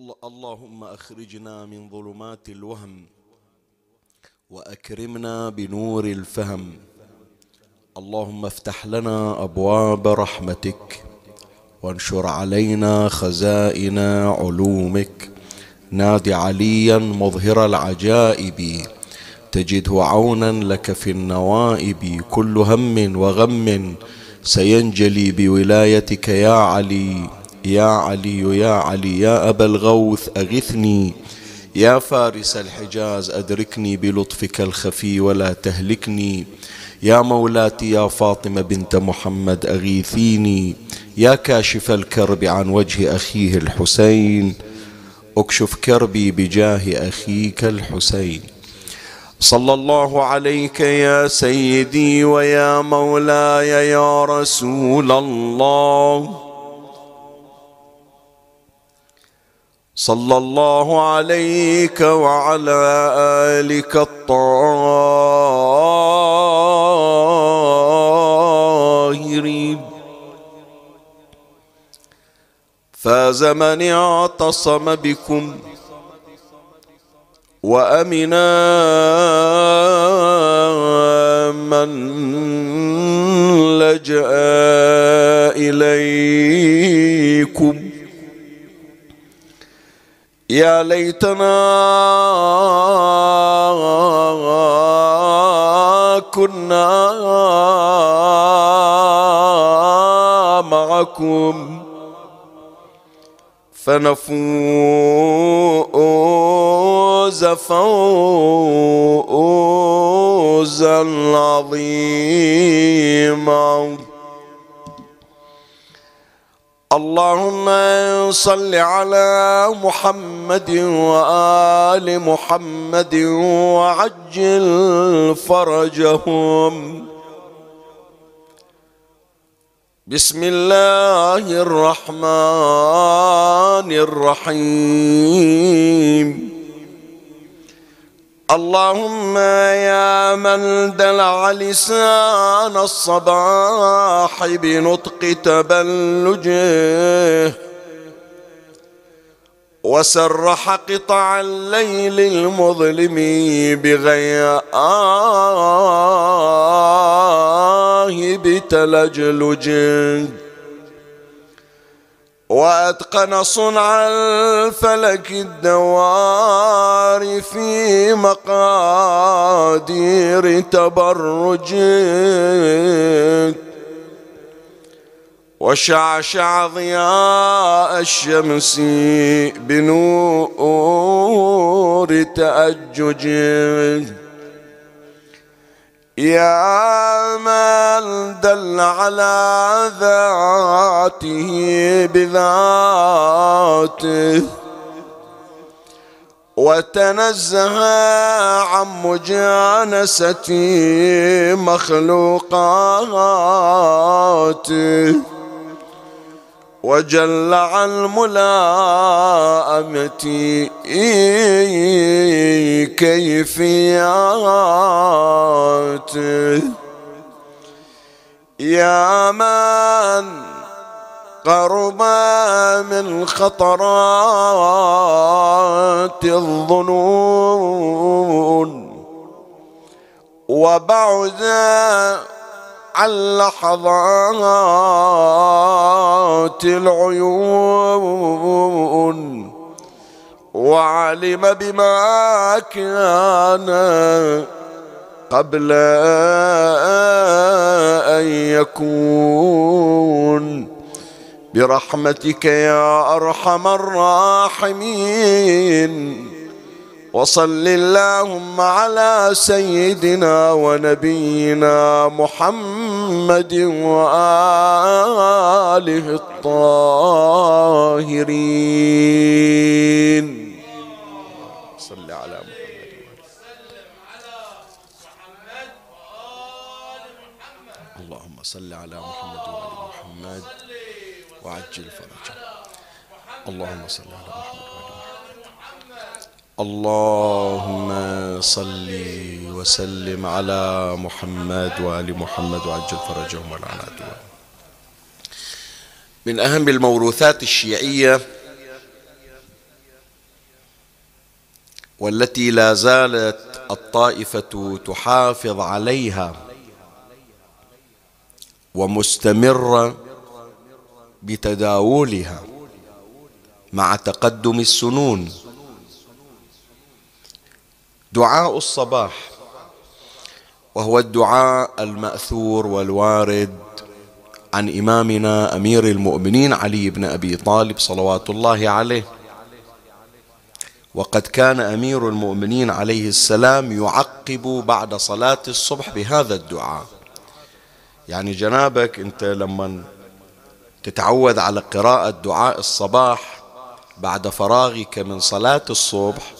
اللهم أخرجنا من ظلمات الوهم وأكرمنا بنور الفهم. اللهم افتح لنا أبواب رحمتك وانشر علينا خزائن علومك. نادي عليا مظهر العجائب. تجده عونا لك في النوائب. كل هم وغم سينجلي بولايتك يا علي. يا علي يا علي يا أبا الغوث أغثني. يا فارس الحجاز أدركني بلطفك الخفي ولا تهلكني. يا مولاتي يا فاطمة بنت محمد أغيثيني. يا كاشف الكرب عن وجه أخيه الحسين. أكشف كربي بجاه أخيك الحسين. صلى الله عليك يا سيدي ويا مولاي يا رسول الله. صلى الله عليك وعلى آلك الطاهرين. فاز من اعتصم بكم وأمنا من لجأ إليكم. يا ليتنا كنا معكم فنفوز فوزا عظيما. اللهم صل على محمد وآل محمد وعجل فرجهم. بسم الله الرحمن الرحيم. اللهم يا من دلع لسان الصباح بنطق تبلجه وسرح قطع الليل المظلم بغياه بتلجلجه وأتقن صنع الفلك الدوار في مقادير تبرجك وشعشع ضياء الشمس بنور تأججك يا من دل على ذاته بذاته وتنزه عن مجانسة مخلوقاته. وجل عن ملائمتي كيفياته يا من قرب من خطرات الظنون وبعد عن لحظات العيون وعلم بما كان قبل أن يكون. برحمتك يا أرحم الراحمين. وصل اللهم على سيدنا ونبينا محمد وآله الطاهرين صل على محمد اللهم صل على محمد وآل محمد وعجل فرجه اللهم صل على محمد اللهم صل وسلم على محمد وآل محمد وعجل فرجهم والعنات من أهم الموروثات الشيعية والتي لا زالت الطائفة تحافظ عليها ومستمرة بتداولها مع تقدم السنون دعاء الصباح وهو الدعاء المأثور والوارد عن إمامنا أمير المؤمنين علي بن أبي طالب صلوات الله عليه. وقد كان أمير المؤمنين عليه السلام يعقب بعد صلاة الصبح بهذا الدعاء. يعني جنابك أنت لما تتعود على قراءة دعاء الصباح بعد فراغك من صلاة الصبح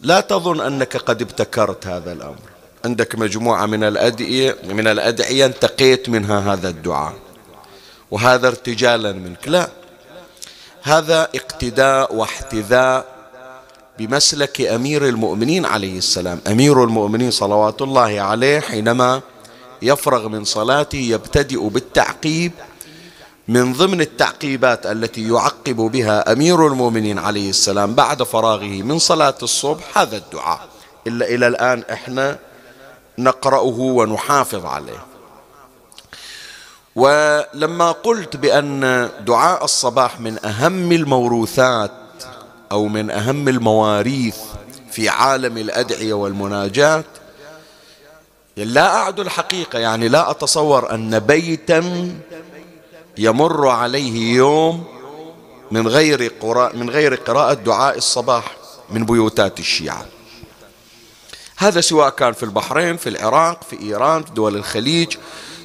لا تظن أنك قد ابتكرت هذا الأمر. عندك مجموعة من الأدعية من الأدعية انتقيت منها هذا الدعاء. وهذا ارتجالا منك. لا. هذا اقتداء واحتذاء بمسلك أمير المؤمنين عليه السلام. أمير المؤمنين صلوات الله عليه حينما يفرغ من صلاته يبتدئ بالتعقيب من ضمن التعقيبات التي يعقب بها أمير المؤمنين عليه السلام بعد فراغه من صلاة الصبح هذا الدعاء. إلا إلى الآن إحنا نقرأه ونحافظ عليه. ولما قلت بأن دعاء الصباح من أهم الموروثات أو من أهم المواريث في عالم الأدعية والمناجات لا أعد الحقيقة يعني لا أتصور أن بيتا يمر عليه يوم من غير قراءة من غير قراءة دعاء الصباح من بيوتات الشيعة. هذا سواء كان في البحرين في العراق في إيران في دول الخليج.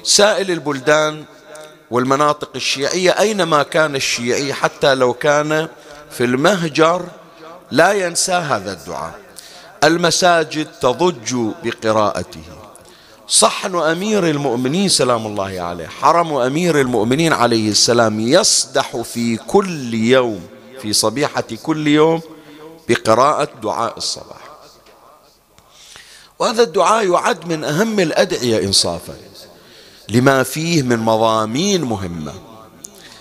سائل البلدان والمناطق الشيعية أينما كان الشيعي حتى لو كان في المهجر لا ينسى هذا الدعاء. المساجد تضج بقراءته. صحن أمير المؤمنين سلام الله عليه. حرم أمير المؤمنين عليه السلام يصدح في كل يوم في صبيحة كل يوم بقراءة دعاء الصباح. وهذا الدعاء يعد من أهم الأدعية إنصافا لما فيه من مضامين مهمة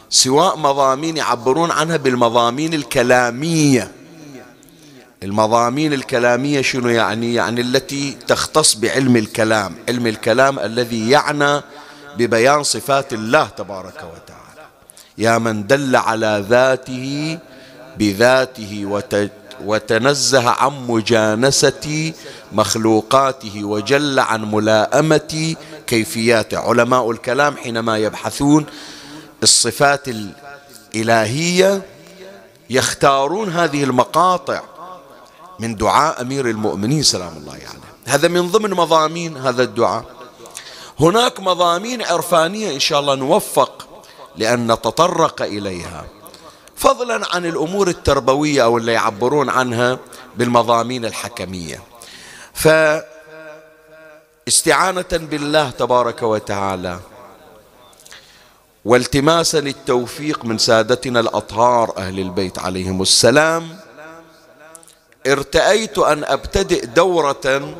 سواء مضامين يعبرون عنها بالمضامين الكلامية. المضامين الكلامية شنو يعني؟ يعني التي تختص بعلم الكلام علم الكلام الذي يعنى ببيان صفات الله تبارك وتعالى. يا من دل على ذاته بذاته وتنزه عن مجانسة مخلوقاته وجل عن ملاءمة كيفياته علماء الكلام حينما يبحثون الصفات الإلهية يختارون هذه المقاطع من دعاء أمير المؤمنين سلام الله عليه. يعني. هذا من ضمن مضامين هذا الدعاء. هناك مضامين عرفانية إن شاء الله نوفق لأن نتطرق إليها. فضلا عن الأمور التربوية أو اللي يعبرون عنها بالمضامين الحكمية. فاستعانة بالله تبارك وتعالى والتماسا التوفيق من سادتنا الأطهار أهل البيت عليهم السلام ارتأيت أن أبتدئ دورة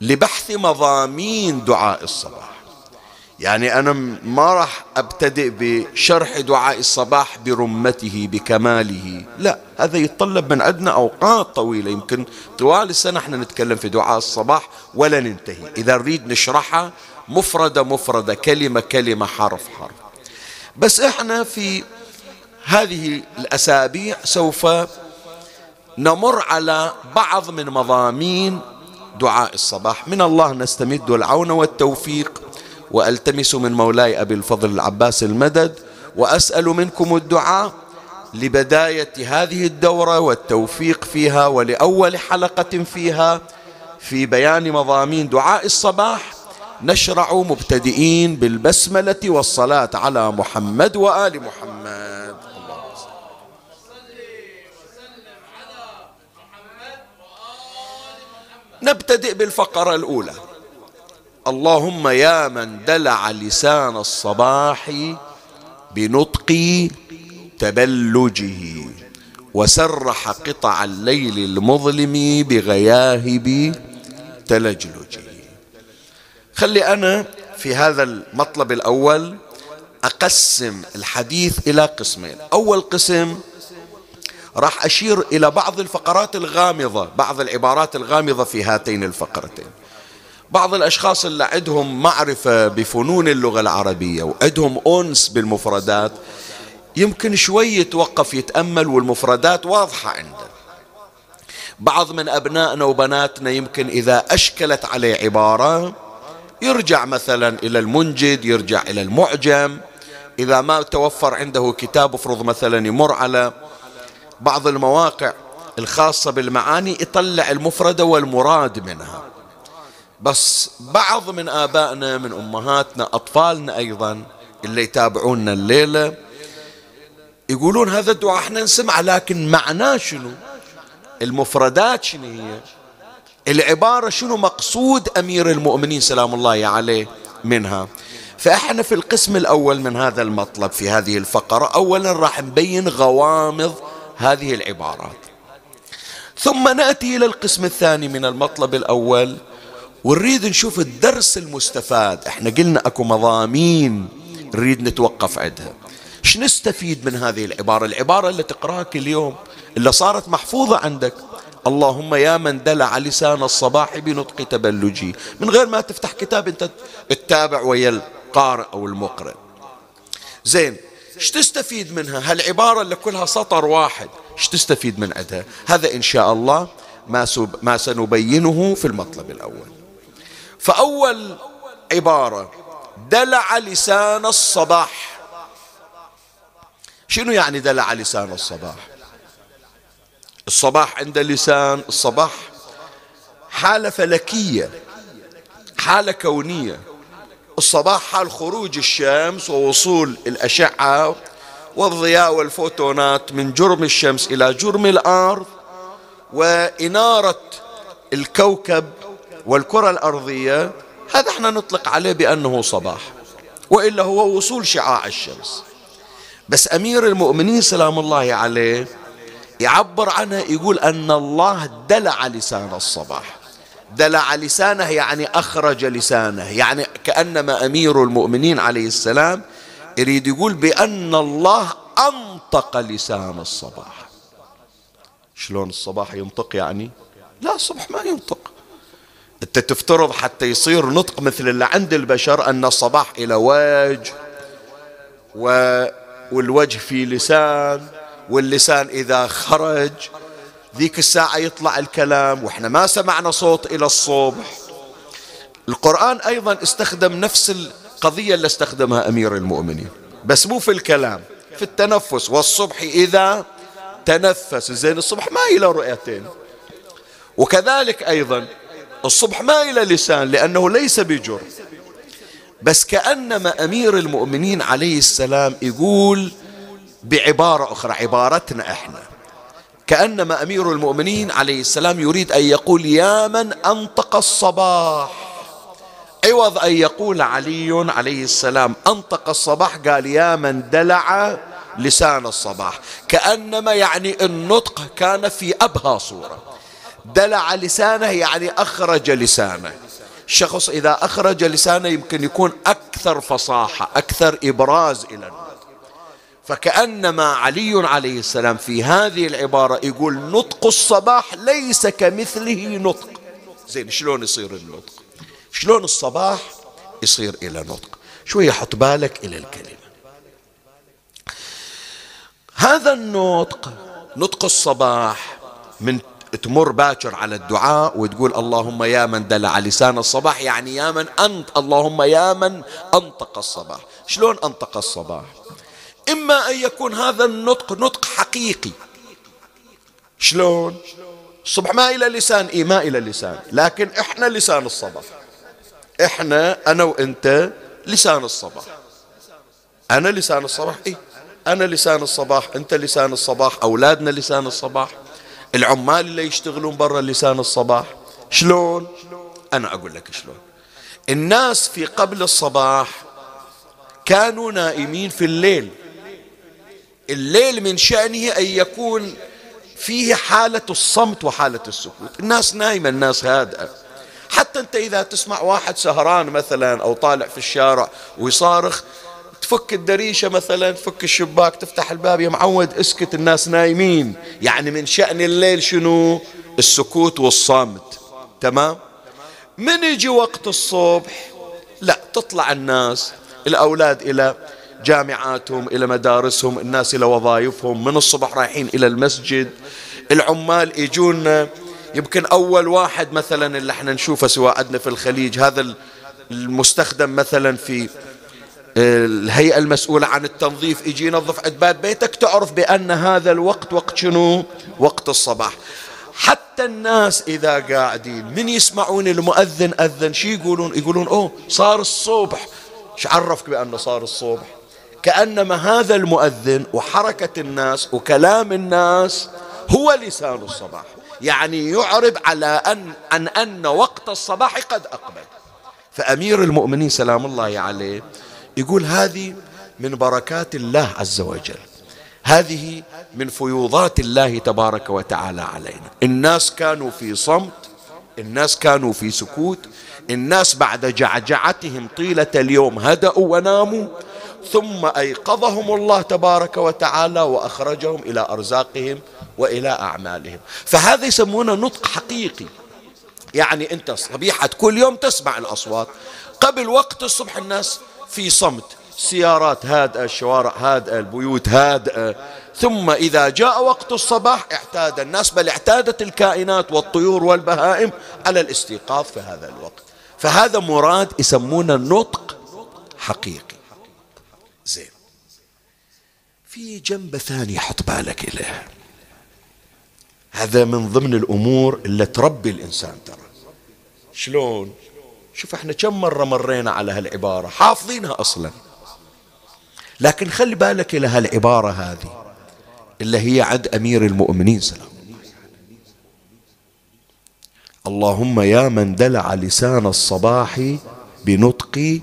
لبحث مضامين دعاء الصباح. يعني أنا ما راح أبتدئ بشرح دعاء الصباح برمته بكماله. لا هذا يتطلب من عندنا أوقات طويلة. يمكن طوال السنة إحنا نتكلم في دعاء الصباح ولا ننتهي. إذا نريد نشرحها مفردة مفردة كلمة كلمة حرف حرف. بس إحنا في هذه الأسابيع سوف نمر على بعض من مضامين دعاء الصباح. من الله نستمد العون والتوفيق وألتمس من مولاي أبي الفضل العباس المدد وأسأل منكم الدعاء لبداية هذه الدورة والتوفيق فيها ولأول حلقة فيها. في بيان مضامين دعاء الصباح نشرع مبتدئين بالبسملة والصلاة على محمد وآل محمد. نبتدئ بالفقرة الأولى. اللهم يا من دلع لسان الصباح بنطق تبلجه وسرح قطع الليل المظلم بغياهب تلجلجه. خلي أنا في هذا المطلب الأول أقسم الحديث إلى قسمين. أول قسم راح أشير إلى بعض الفقرات الغامضة بعض العبارات الغامضة في هاتين الفقرتين. بعض الأشخاص اللي عندهم معرفة بفنون اللغة العربية وعندهم أنس بالمفردات يمكن شوي يتوقف يتأمل والمفردات واضحة عنده. بعض من أبنائنا وبناتنا يمكن إذا أشكلت عليه عبارة يرجع مثلا إلى المنجد يرجع إلى المعجم. إذا ما توفر عنده كتاب افرض مثلا يمر على بعض المواقع الخاصة بالمعاني يطلع المفردة والمراد منها. بس بعض من آبائنا من أمهاتنا أطفالنا أيضا اللي يتابعونا الليلة يقولون هذا الدعاء إحنا نسمع لكن معناه شنو؟ المفردات شنو هي؟ العبارة شنو مقصود أمير المؤمنين سلام الله عليه منها؟ فإحنا في القسم الأول من هذا المطلب في هذه الفقرة أولا راح نبين غوامض هذه العبارات. ثم نأتي إلى القسم الثاني من المطلب الأول ونريد نشوف الدرس المستفاد. إحنا قلنا أكو مضامين نريد نتوقف عندها. إيش نستفيد من هذه العبارة؟ العبارة اللي تقراها كل يوم اللي صارت محفوظة عندك. اللهم يا من دلع لسان الصباح بنطق تبلجي. من غير ما تفتح كتاب أنت تتابع ويا القارئ أو المقرئ. زين إيش تستفيد منها؟ هالعبارة اللي كلها سطر واحد. إيش تستفيد من عندها هذا إن شاء الله ما, ما سنبينه في المطلب الأول. فأول عبارة دلع لسان الصباح. شنو يعني دلع لسان الصباح؟ الصباح عند لسان الصباح حالة فلكية حالة كونية. الصباح حال خروج الشمس ووصول الأشعة والضياء والفوتونات من جرم الشمس إلى جرم الأرض وإنارة الكوكب والكرة الأرضية هذا إحنا نطلق عليه بأنه صباح وإلا هو وصول شعاع الشمس. بس أمير المؤمنين سلام الله عليه يعبر عنها يقول أن الله دلع لسان الصباح. دلع لسانه يعني أخرج لسانه يعني كأنما أمير المؤمنين عليه السلام يريد يقول بأن الله أنطق لسان الصباح. شلون الصباح ينطق يعني؟ لا الصبح ما ينطق. أنت تفترض حتى يصير نطق مثل اللي عند البشر أن الصباح إلى وجه و... والوجه في لسان واللسان إذا خرج ذيك الساعة يطلع الكلام وإحنا ما سمعنا صوت إلى الصبح. القرآن أيضا استخدم نفس القضية اللي استخدمها أمير المؤمنين بس مو في الكلام في التنفس. والصبح إذا تنفس زين الصبح ما إلى رؤيتين. وكذلك أيضا الصبح ما إلى لسان لأنه ليس بجر. بس كأنما أمير المؤمنين عليه السلام يقول بعبارة أخرى عبارتنا إحنا. كأنما أمير المؤمنين عليه السلام يريد أن يقول يا من أنطق الصباح. عوض أن يقول علي عليه السلام أنطق الصباح قال يا من دلع لسان الصباح. كأنما يعني النطق كان في أبهى صورة. دلع لسانه يعني أخرج لسانه. الشخص إذا أخرج لسانه يمكن يكون أكثر فصاحة أكثر إبراز إلى النطق فكأنما علي عليه السلام في هذه العبارة يقول نطق الصباح ليس كمثله نطق. زين شلون يصير النطق؟ شلون الصباح يصير إلى نطق؟ شوية حط بالك إلى الكلمة. هذا النطق نطق الصباح من تمر باكر على الدعاء وتقول اللهم يا من دلع لسان الصباح يعني يا من أنت اللهم يا من أنطق الصباح. شلون أنطق الصباح؟ إما أن يكون هذا النطق نطق حقيقي. شلون؟ الصبح ما إلى لسان إيه ما إلى لسان. لكن إحنا لسان الصباح. إحنا أنا وإنت لسان الصباح. أنا لسان الصباح؟ إيه. أنا لسان الصباح أنت لسان الصباح أولادنا لسان الصباح العمال اللي يشتغلون برا لسان الصباح. شلون؟ أنا أقول لك شلون. الناس في قبل الصباح كانوا نائمين في الليل. الليل من شأنه أن يكون فيه حالة الصمت وحالة السكوت. الناس نايمة الناس هادئة. حتى أنت إذا تسمع واحد سهران مثلا أو طالع في الشارع ويصارخ تفك الدريشة مثلا تفك الشباك تفتح الباب يا معود اسكت الناس نايمين. يعني من شأن الليل شنو؟ السكوت والصامت تمام؟ من يجي وقت الصبح؟ لا تطلع الناس الأولاد إلى جامعاتهم إلى مدارسهم الناس إلى وظائفهم من الصبح رايحين إلى المسجد العمال يجون يمكن أول واحد مثلا اللي إحنا نشوفه سواء عندنا في الخليج هذا المستخدم مثلا في الهيئة المسؤولة عن التنظيف يجي ينظف عند باب بيتك تعرف بأن هذا الوقت وقت شنو؟ وقت الصباح. حتى الناس إذا قاعدين من يسمعون المؤذن أذن؟ شي يقولون؟ يقولون أوه صار الصبح. إيش عرفك بأنه صار الصبح. كأنما هذا المؤذن وحركة الناس وكلام الناس هو لسان الصباح. يعني يعرب على أن عن أن وقت الصباح قد أقبل. فأمير المؤمنين سلام الله عليه يقول هذه من بركات الله عز وجل. هذه من فيوضات الله تبارك وتعالى علينا. الناس كانوا في صمت الناس كانوا في سكوت الناس بعد جعجعتهم طيلة اليوم هدأوا وناموا ثم أيقظهم الله تبارك وتعالى وأخرجهم إلى أرزاقهم وإلى أعمالهم. فهذا يسمونه نطق حقيقي. يعني أنت صبيحة كل يوم تسمع الأصوات. قبل وقت الصبح الناس في صمت. سيارات هادئة الشوارع هادئة البيوت هادئة ثم إذا جاء وقت الصباح اعتاد الناس بل اعتادت الكائنات والطيور والبهائم على الاستيقاظ في هذا الوقت. فهذا مراد يسمونه نطق حقيقي. في جنب ثاني حط بالك إليه. هذا من ضمن الأمور اللي تربي الإنسان ترى. شلون؟ شوف إحنا كم مرة مرينا على هالعبارة حافظينها أصلا. لكن خلي بالك إلى هالعبارة هذه اللي هي عند أمير المؤمنين سلام اللهم يا من دلع لسان الصباح بنطق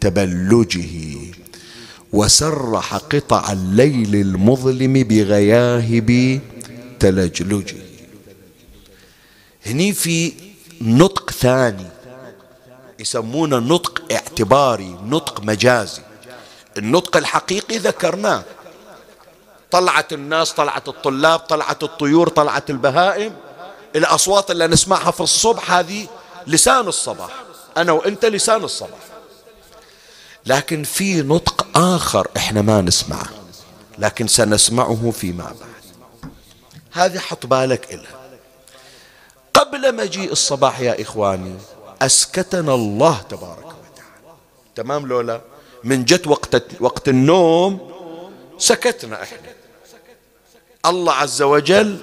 تبلجه. وسرح قطع الليل المظلم بغياهب تلجلجه هني في نطق ثاني يسمونه نطق اعتباري نطق مجازي. النطق الحقيقي ذكرناه. طلعت الناس طلعت الطلاب طلعت الطيور طلعت البهائم. الأصوات اللي نسمعها في الصبح هذه لسان الصباح. أنا وأنت لسان الصباح. لكن في نطق آخر إحنا ما نسمعه لكن سنسمعه فيما بعد. هذه حط بالك إلها. قبل مجيء الصباح يا إخواني أسكتنا الله تبارك وتعالى. تمام لولا؟ من جت وقت وقت النوم سكتنا إحنا. الله عز وجل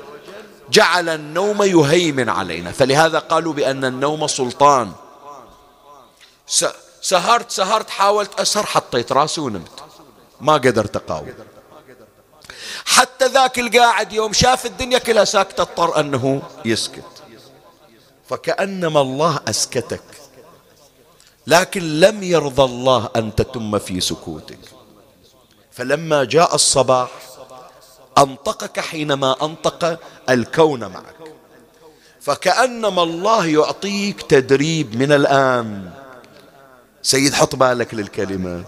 جعل النوم يهيمن علينا. فلهذا قالوا بأن النوم سلطان. سهرت سهرت حاولت أسهر حطيت راسي ونمت. ما قدرت أقاوم. حتى ذاك القاعد يوم شاف الدنيا كلها ساكتة اضطر أنه يسكت. فكأنما الله أسكتك لكن لم يرضى الله أن تتم في سكوتك. فلما جاء الصباح أنطقك حينما أنطق الكون معك. فكأنما الله يعطيك تدريب من الآن. سيد حط بالك للكلمة.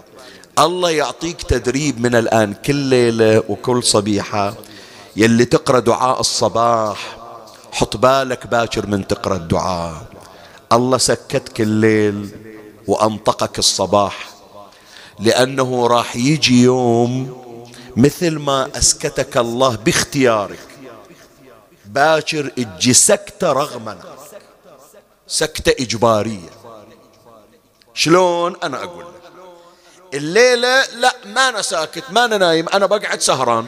الله يعطيك تدريب من الآن كل ليلة وكل صبيحة. يلي تقرأ دعاء الصباح حط بالك باكر من تقرأ الدعاء. الله سكتك الليل وأنطقك الصباح. لأنه راح يجي يوم مثل ما أسكتك الله باختيارك. باكر أجي سكتة رغما سكتة إجبارية. شلون أنا أقول لك؟ الليلة لا ما أنا ساكت ما أنا نايم أنا بقعد سهران.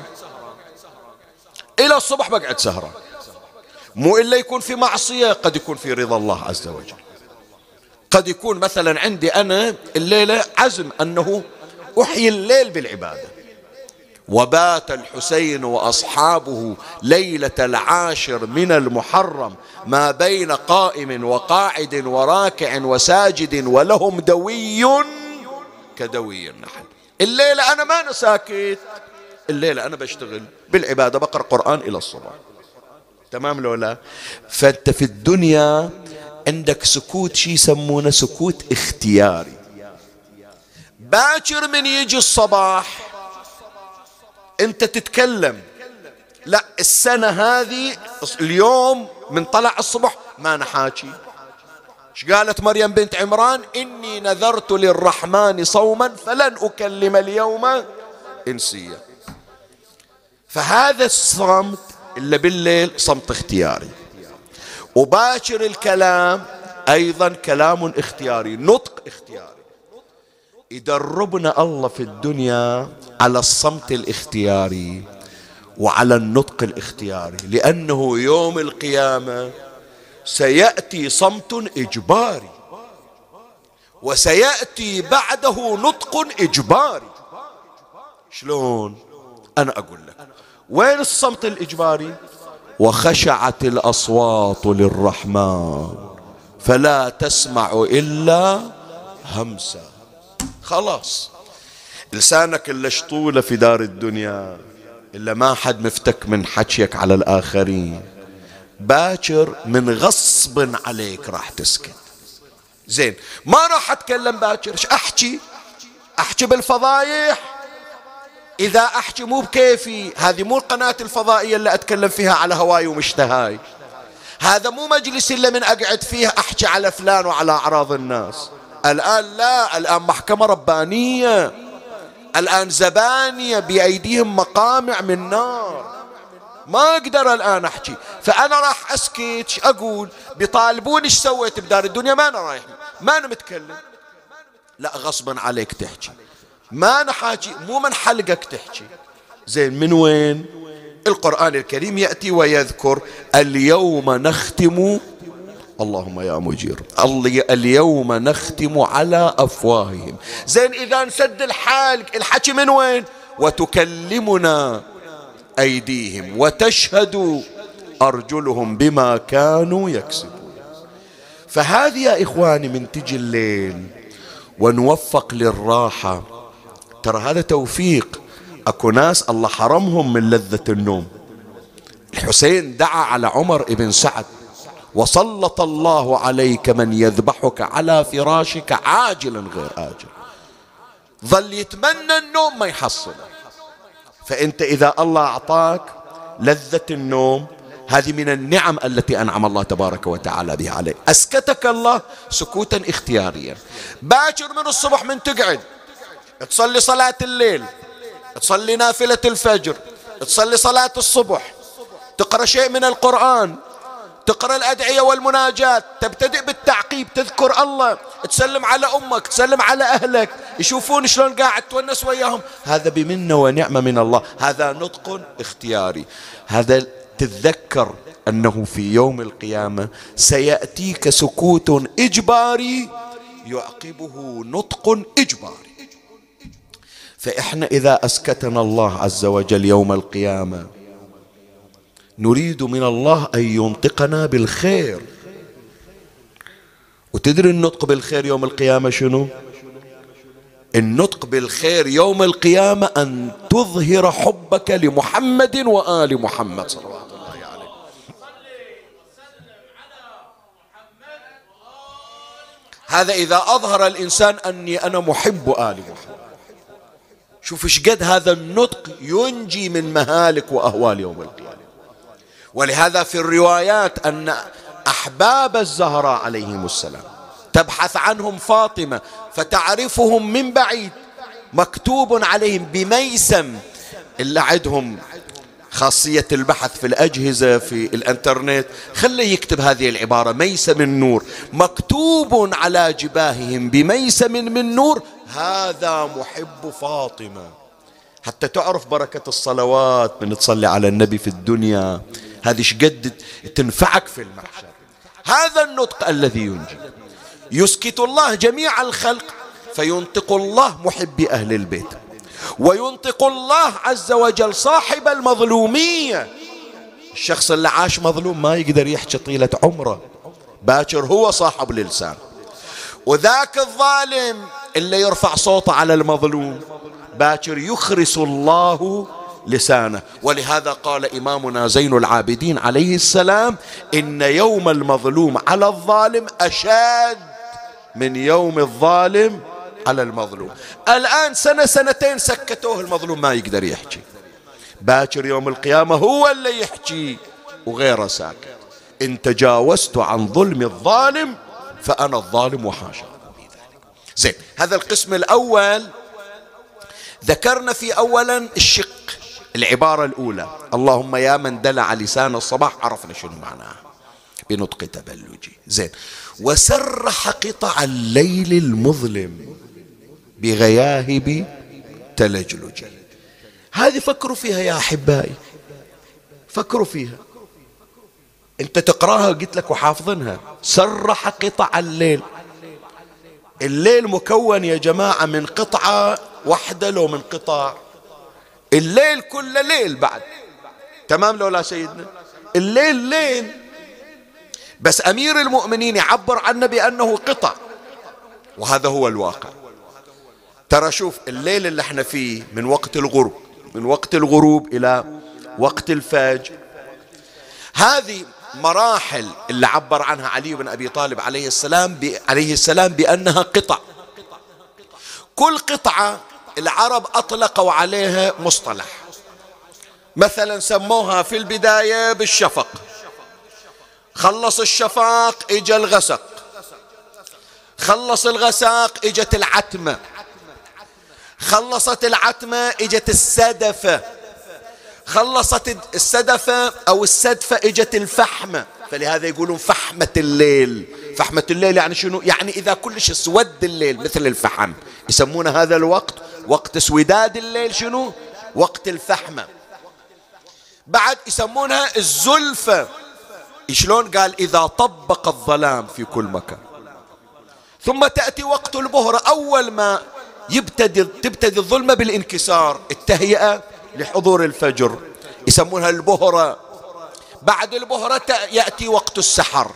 إلى الصبح بقعد سهران. مو إلا يكون في معصية قد يكون في رضا الله عز وجل. قد يكون مثلا عندي أنا الليلة عزم أنه أحيي الليل بالعبادة. وبات الحسين وأصحابه ليلة العاشر من المحرم ما بين قائم وقاعد وراكع وساجد ولهم دوي كدوي النحل. الليلة أنا ما أنا ساكت. الليلة أنا بشتغل بالعبادة بقرأ قرآن إلى الصبح. تمام لو لا؟ فأنت في الدنيا عندك سكوت شي يسمونه سكوت اختياري. باكر من يجي الصباح انت تتكلم. لا السنة هذه اليوم من طلع الصبح ما نحاكي. إيش قالت مريم بنت عمران؟ إني نذرت للرحمن صوما فلن أكلم اليوم إنسيا فهذا الصمت إلا بالليل صمت اختياري. وباشر الكلام أيضا كلام اختياري نطق اختياري. يدربنا الله في الدنيا على الصمت الاختياري وعلى النطق الاختياري. لأنه يوم القيامة سيأتي صمت إجباري وسيأتي بعده نطق إجباري. شلون؟ أنا أقول لك وين الصمت الإجباري؟ وخشعت الأصوات للرحمن فلا تسمع إلا همسا. خلاص. لسانك إلا شطولة في دار الدنيا إلا ما حد مفتك من حكيك على الآخرين. باكر من غصب عليك راح تسكت. زين ما راح أتكلم باكر أحكي؟ أحكي بالفضايح. إذا أحكي مو بكيفي هذه مو القناة الفضائية اللي أتكلم فيها على هواي ومشتهاي هذا مو مجلس إلا من أقعد فيه أحكي على فلان وعلى أعراض الناس. الآن لا الآن محكمة ربانية الآن زبانية بأيديهم مقامع من نار. ما أقدر الآن أحكي. فأنا راح أسكت أقول بيطالبوني إيش سويت بدار الدنيا؟ ما أنا رايح. ما أنا متكلم. لا غصبا عليك تحكي. ما أنا حاجي مو من حلقك تحكي. زين من وين؟ القرآن الكريم يأتي ويذكر اليوم نختم اللهم يا مجير. اليوم نختم على أفواههم. زين إذا نسد الحالق الحكي من وين؟ وتكلمنا أيديهم وتشهد أرجلهم بما كانوا يكسبون. فهذه يا إخواني من تجي الليل ونوفق للراحة. ترى هذا توفيق. أكو ناس الله حرمهم من لذة النوم. الحسين دعا على عمر بن سعد. وسلط الله عليك من يذبحك على فراشك عاجلا غير آجل. ظل يتمنى النوم ما يحصله فأنت إذا الله أعطاك لذة النوم هذه من النعم التي أنعم الله تبارك وتعالى بها عليك. أسكتك الله سكوتا اختياريا. باكر من الصبح من تقعد. تصلي صلاة الليل. تصلي نافلة الفجر. تصلي صلاة الصبح. تقرأ شيء من القرآن. تقرأ الأدعية والمناجات تبتدئ بالتعقيب تذكر الله تسلم على أمك تسلم على أهلك يشوفون شلون قاعد تونس وياهم. هذا بمنة ونعمة من الله. هذا نطق اختياري. هذا تتذكر أنه في يوم القيامة سيأتيك سكوت إجباري يعقبه نطق إجباري. فإحنا إذا أسكتنا الله عز وجل يوم القيامة نريد من الله أن ينطقنا بالخير. وتدري النطق بالخير يوم القيامة شنو؟ النطق بالخير يوم القيامة أن تظهر حبك لمحمد وآل محمد صلى الله عليه وسلم. هذا إذا أظهر الإنسان أني أنا محب آل محمد. شوف إيش قد هذا النطق ينجي من مهالك وأهوال يوم القيامة. ولهذا في الروايات أن أحباب الزهراء عليهم السلام تبحث عنهم فاطمة فتعرفهم من بعيد مكتوب عليهم بميسم. اللي عندهم خاصية البحث في الأجهزة في الإنترنت. خليه يكتب هذه العبارة ميسم من نور مكتوب على جباههم بميسم من نور هذا محب فاطمة. حتى تعرف بركة الصلوات من تصلي على النبي في الدنيا. هذه شقد تنفعك في المحشر. هذا النطق الذي ينجي يسكت الله جميع الخلق فينطق الله محبي أهل البيت. وينطق الله عز وجل صاحب المظلومية الشخص اللي عاش مظلوم ما يقدر يحكي طيلة عمره. باكر هو صاحب الإنسان. وذاك الظالم اللي يرفع صوته على المظلوم باكر يخرس الله لسانه. ولهذا قال إمامنا زين العابدين عليه السلام إن يوم المظلوم على الظالم أشد من يوم الظالم على المظلوم. الآن سنة سنتين سكتوه المظلوم ما يقدر يحكي. باكر يوم القيامة هو اللي يحكي وغيره ساكت. إن تجاوزت عن ظلم الظالم فأنا الظالم وحاشا. زين هذا القسم الأول ذكرنا في أولا الشق العبارة الأولى اللهم يا من دلع لسان الصباح عرفنا شنو معناها. بنطق تبلجي. زين. وسرح قطع الليل المظلم بغياهب تلجلجي هذه فكروا فيها يا أحبائي. فكروا فيها. أنت تقراها؟ قلت لك وحافظنها. سرح قطع الليل. الليل مكون يا جماعة من قطعة واحدة لو من قطع الليل كله ليل بعد. تمام لو لا سيدنا الليل ليل. بس أمير المؤمنين يعبر عنه بأنه قطع. وهذا هو الواقع. ترى شوف الليل اللي إحنا فيه من وقت الغروب من وقت الغروب إلى وقت الفجر هذه مراحل اللي عبر عنها علي بن أبي طالب عليه السلام عليه السلام بأنها قطع. كل قطعة العرب أطلقوا عليها مصطلح. مثلا سموها في البداية بالشفق. خلص الشفاق إجا الغسق. خلص الغساق إجت العتمة. خلصت العتمة إجت السدفة. خلصت السدفة أو السدفة إجت الفحمة. فلهذا يقولون فحمة الليل. فحمة الليل يعني شنو؟ يعني إذا كلش اسود الليل مثل الفحم. يسمون هذا الوقت وقت اسوداد الليل شنو؟ وقت الفحمة. بعد يسمونها الزلفة. شلون؟ قال إذا طبق الظلام في كل مكان. ثم تأتي وقت البهرة أول ما يبتدي تبتدي الظلمة بالانكسار التهيئة لحضور الفجر. يسمونها البهرة. بعد البهرة يأتي وقت السحر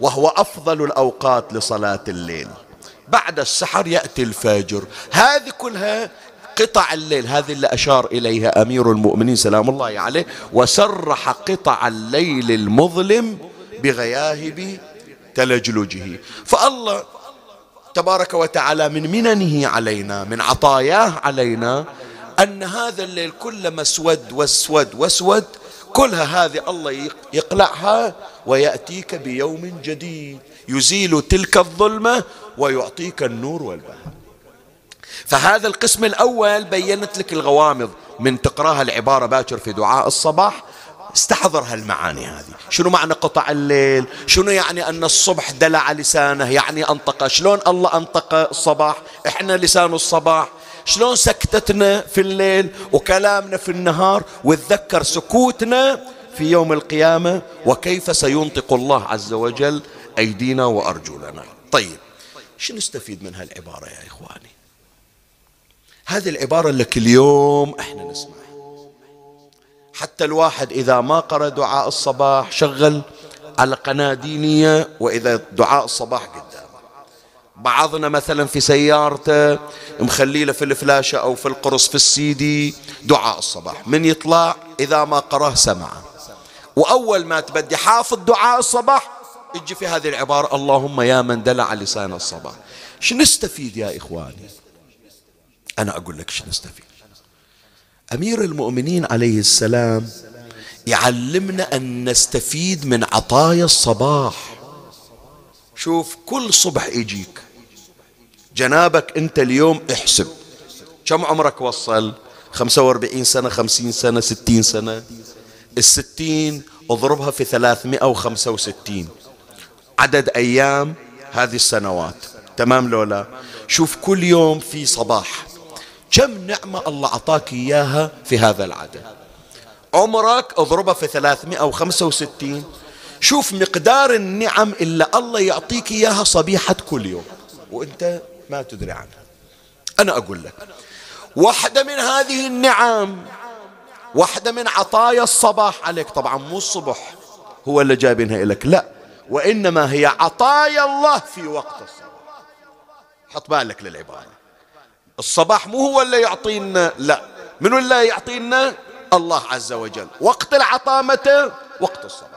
وهو أفضل الأوقات لصلاة الليل. بعد السحر يأتي الفجر هذه كلها قطع الليل. هذه اللي أشار إليها أمير المؤمنين سلام الله عليه. وسرح قطع الليل المظلم بغياهب تلجلجه. فالله تبارك وتعالى من مننه علينا من عطاياه علينا أن هذا الليل كلما اسود واسود واسود كلها هذه الله يقلعها ويأتيك بيوم جديد. يزيل تلك الظلمة ويعطيك النور والبهاء. فهذا القسم الأول بينت لك الغوامض من تقراها العبارة باكر في دعاء الصباح. استحضر هالمعاني هذه. شنو معنى قطع الليل؟ شنو يعني أن الصبح دلع لسانه؟ يعني أنطق. شلون الله أنطق الصباح؟ إحنا لسان الصباح. شلون سكتتنا في الليل وكلامنا في النهار وتذكر سكوتنا في يوم القيامة؟ وكيف سينطق الله عز وجل أيدينا وأرجلنا؟ طيب. شو نستفيد من هالعبارة يا إخواني؟ هذه العبارة اللي كل يوم إحنا نسمعها. حتى الواحد إذا ما قرأ دعاء الصباح شغل على قناة دينية وإذا دعاء الصباح قدامه. بعضنا مثلا في سيارته مخلي له في الفلاشة أو في القرص في السيدي دعاء الصباح. من يطلع إذا ما قرأه سمعه. وأول ما تبدي حافظ دعاء الصباح يجي في هذه العبارة اللهم يا من دلع لسان الصباح شو نستفيد يا إخواني؟ أنا أقول لك شو نستفيد أمير المؤمنين عليه السلام يعلمنا أن نستفيد من عطايا الصباح. شوف كل صبح يجيك. جنابك أنت اليوم احسب. كم عمرك وصل؟ خمسة وأربعين سنة خمسين سنة ستين سنة. الستين اضربها في ثلاثمائة وخمسة وستين. عدد أيام هذه السنوات. تمام لولا شوف كل يوم في صباح. كم نعمة الله أعطاك إياها في هذا العدد؟ عمرك اضربه في 365 شوف مقدار النعم اللي الله يعطيك إياها صبيحة كل يوم. وأنت ما تدري عنها. أنا أقول لك واحدة من هذه النعم واحدة من عطايا الصباح عليك. طبعا مو الصبح هو اللي جايبينها لك لا وإنما هي عطايا الله في وقت الصباح. حط بالك للعبارة. الصباح مو هو اللي يعطينا لا. من اللي يعطينا؟ الله عز وجل. وقت العطاء متى وقت الصباح.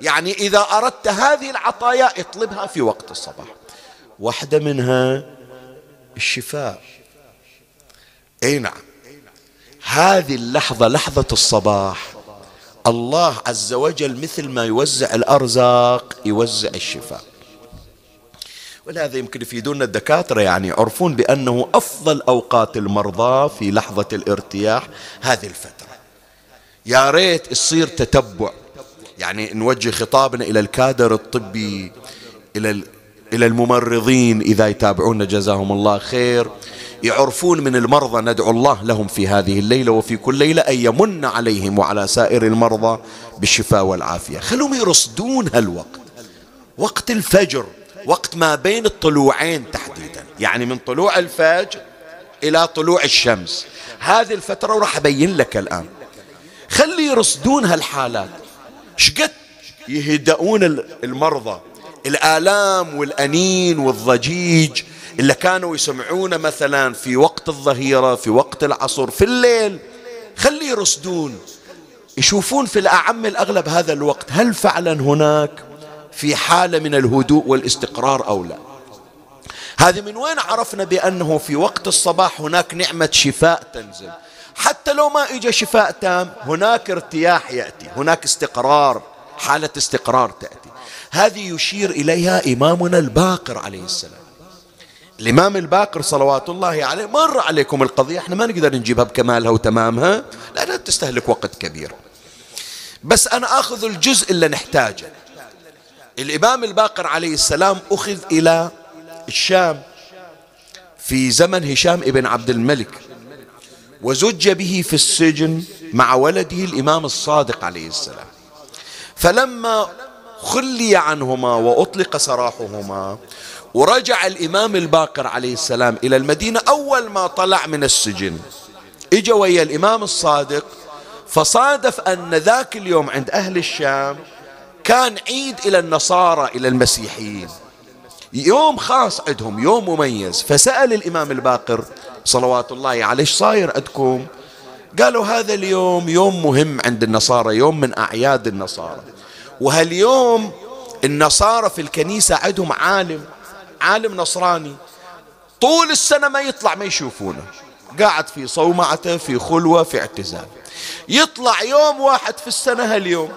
يعني إذا أردت هذه العطايا اطلبها في وقت الصباح. واحدة منها الشفاء. أي نعم. هذه اللحظة لحظة الصباح. الله عز وجل مثل ما يوزع الأرزاق يوزع الشفاء. ولهذا يمكن يفيدونا الدكاترة يعني يعرفون بأنه أفضل أوقات المرضى في لحظة الارتياح هذه الفترة. يا ريت يصير تتبع. يعني نوجه خطابنا إلى الكادر الطبي إلى إلى الممرضين إذا يتابعون جزاهم الله خير. يعرفون من المرضى ندعو الله لهم في هذه الليلة وفي كل ليلة أن يمن عليهم وعلى سائر المرضى بالشفاء والعافية. خلهم يرصدون هالوقت. وقت الفجر وقت ما بين الطلوعين تحديدا. يعني من طلوع الفجر إلى طلوع الشمس. هذه الفترة وراح أبين لك الآن. خلي يرصدون هالحالات. شقد يهدؤون المرضى. الآلام والأنين والضجيج اللي كانوا يسمعونه مثلا في وقت الظهيرة في وقت العصر في الليل. خلي يرصدون. يشوفون في الأعم الأغلب هذا الوقت. هل فعلا هناك في حالة من الهدوء والاستقرار أو لا؟ هذه من وين عرفنا بأنه في وقت الصباح هناك نعمة شفاء تنزل؟ حتى لو ما إجا شفاء تام هناك ارتياح يأتي هناك استقرار حالة استقرار تأتي. هذه يشير إليها إمامنا الباقر عليه السلام. الإمام الباقر صلوات الله عليه مر عليكم القضية إحنا ما نقدر نجيبها بكمالها وتمامها لأنها تستهلك وقت كبير. بس أنا أخذ الجزء اللي نحتاجه. الإمام الباقر عليه السلام أخذ إلى الشام في زمن هشام ابن عبد الملك وزج به في السجن مع ولده الإمام الصادق عليه السلام. فلما خلي عنهما وأطلق سراحهما ورجع الإمام الباقر عليه السلام إلى المدينة أول ما طلع من السجن. إجا ويا الإمام الصادق فصادف أن ذاك اليوم عند أهل الشام كان عيد إلى النصارى إلى المسيحيين. يوم خاص عندهم يوم مميز. فسأل الإمام الباقر صلوات الله عليه صاير عندكم؟ قالوا هذا اليوم يوم مهم عند النصارى يوم من أعياد النصارى. وهاليوم النصارى في الكنيسة عندهم عالم عالم نصراني. طول السنة ما يطلع ما يشوفونه. قاعد في صومعته في خلوة في اعتزال. يطلع يوم واحد في السنة هاليوم.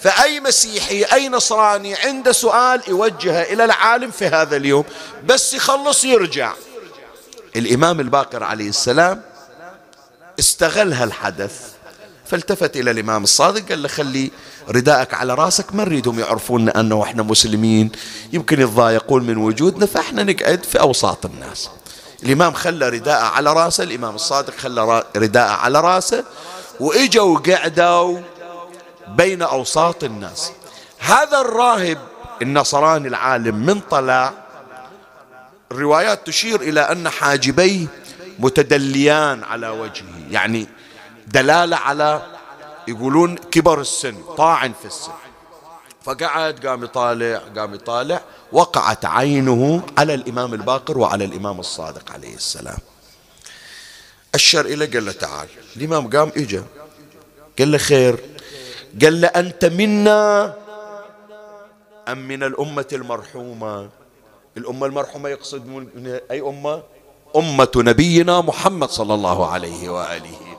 فأي مسيحي أي نصراني عنده سؤال يوجهه إلى العالم في هذا اليوم. بس يخلص يرجع. الإمام الباقر عليه السلام استغل هالحدث. فالتفت إلى الإمام الصادق قال له خلي رداءك على رأسك ما نريدهم يعرفون أنه إحنا مسلمين. يمكن يتضايقون من وجودنا فإحنا نقعد في أوساط الناس. الإمام خلى رداءه على رأسه الإمام الصادق خلى رداءه على رأسه وإجوا وقعدوا بين أوساط الناس. هذا الراهب النصراني العالم من طلع الروايات تشير إلى أن حاجبيه متدليان على وجهه. يعني دلالة على يقولون كبر السن طاعن في السن. فقعد قام يطالع قام يطالع وقعت عينه على الإمام الباقر وعلى الإمام الصادق عليه السلام. أشر إليه قال له تعال. الإمام قام إجا. قال له خير. قال له أنت منا أم من الأمة المرحومة؟ الأمة المرحومة يقصد من أي أمة؟ أمة نبينا محمد صلى الله عليه وآله.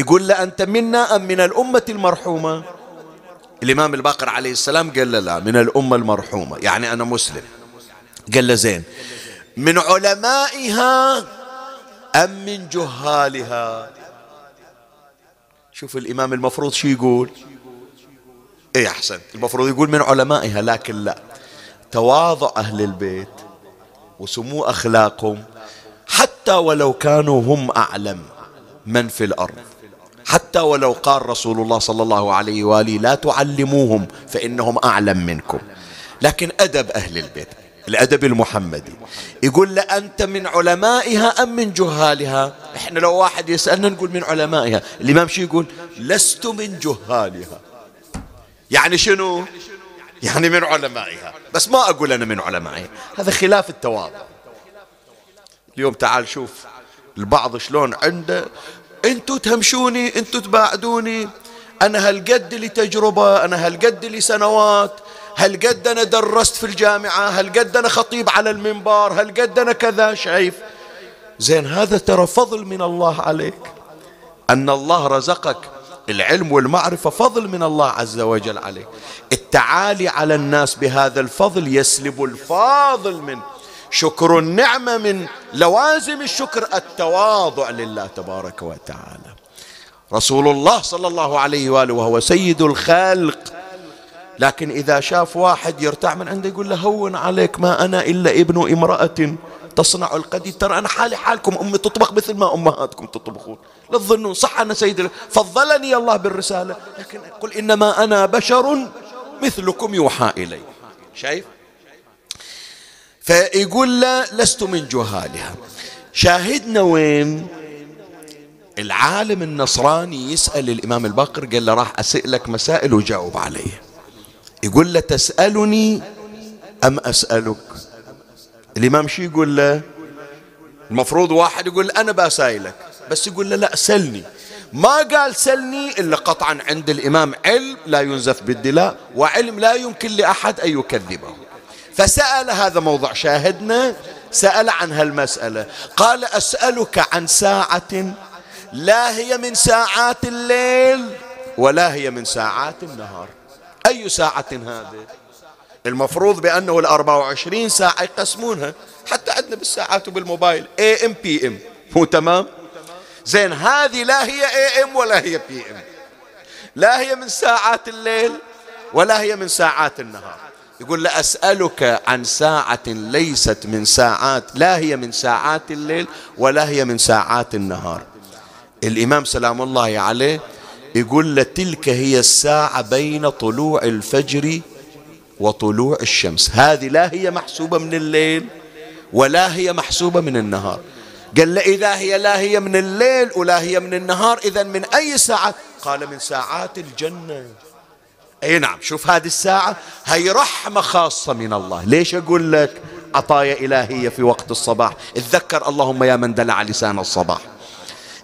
يقول له أنت منا أم من الأمة المرحومة؟ الإمام الباقر عليه السلام قال له لا من الأمة المرحومة. يعني أنا مسلم. قال له زين من علمائها أم من جهالها؟ شوف الإمام المفروض شو يقول؟ إيه أحسن المفروض يقول من علمائها لكن لا. تواضع أهل البيت وسمو أخلاقهم حتى ولو كانوا هم أعلم من في الأرض. حتى ولو قال رسول الله صلى الله عليه وآله لا تعلموهم فإنهم أعلم منكم. لكن أدب أهل البيت الأدب المحمدي. يقول له أنت من علمائها أم من جهالها؟ إحنا لو واحد يسألنا نقول من علمائها. الإمام شو يقول؟ لست من جهالها. يعني شنو؟ يعني من علمائها. بس ما أقول أنا من علمائها. هذا خلاف التواضع. اليوم تعال شوف البعض شلون عنده أنتوا تهمشوني أنتوا تباعدوني. أنا هالقد لي تجربة أنا هالقد لي سنوات. هالقد أنا درست في الجامعة هالقد أنا خطيب على المنبر هالقد أنا كذا شايف؟ زين هذا ترى فضل من الله عليك. أن الله رزقك العلم والمعرفة فضل من الله عز وجل عليك. التعالي على الناس بهذا الفضل يسلب الفاضل من شكر النعمة من لوازم الشكر التواضع لله تبارك وتعالى. رسول الله صلى الله عليه وآله وهو سيد الخلق لكن إذا شاف واحد يرتاع من عنده يقول له هون عليك ما أنا إلا ابن امرأة تصنع القديد. ترى أنا حالي حالكم أمي تطبخ مثل ما أمهاتكم تطبخون. لا تظنون صح أنا سيد فضلني الله بالرسالة. لكن قل إنما أنا بشر مثلكم يوحى إلي. شايف؟ فيقول له لست من جهالها. شاهدنا وين؟ العالم النصراني يسأل الإمام الباقر قال له راح أسألك مسائل وجاوب عليه يقول له تسألني أم أسألك؟ الإمام شي يقول له؟ المفروض واحد يقول أنا بسائلك بس يقول له لا سلني. ما قال سلني إلا قطعا عند الإمام علم لا ينزف بالدلاء وعلم لا يمكن لأحد أن يكذبه. فسأل هذا موضع شاهدنا سأل عن هالمسألة. قال أسألك عن ساعة لا هي من ساعات الليل ولا هي من ساعات النهار. أي ساعة هذه؟ المفروض بأنه الأربعة وعشرين ساعة يقسمونها حتى عندنا بالساعات وبالموبايل. AM PM مو تمام؟ زين هذه لا هي AM ولا هي PM لا هي من ساعات الليل ولا هي من ساعات النهار. يقول له أسألك عن ساعة ليست من ساعات لا هي من ساعات الليل ولا هي من ساعات النهار. الإمام سلام الله عليه يقول له تلك هي الساعة بين طلوع الفجر وطلوع الشمس. هذه لا هي محسوبة من الليل ولا هي محسوبة من النهار. قال له إذا هي لا هي من الليل ولا هي من النهار إذا من أي ساعة؟ قال من ساعات الجنة. أي نعم شوف هذه الساعة هي رحمة خاصة من الله. ليش أقول لك؟ عطايا إلهية في وقت الصباح. اتذكر اللهم يا من دلع لسان الصباح.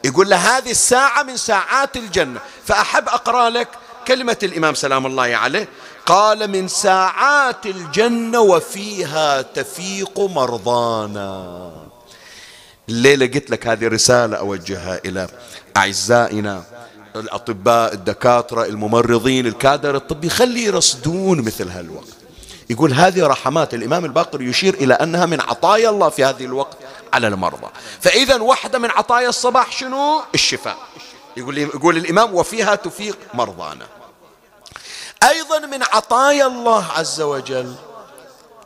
يقول له هذه الساعة من ساعات الجنة. فأحب أقرأ لك كلمة الإمام سلام الله عليه. قال من ساعات الجنة وفيها تفيق مرضانا. الليلة قلت لك هذه رسالة أوجهها إلى أعزائنا. الأطباء الدكاترة الممرضين الكادر الطبي خلي يرصدون مثل هالوقت. يقول هذه رحمات الإمام الباقر يشير إلى أنها من عطايا الله في هذه الوقت على المرضى. فإذا واحدة من عطايا الصباح شنو؟ الشفاء. يقول, يقول الإمام وفيها تفيق مرضانا. أيضا من عطايا الله عز وجل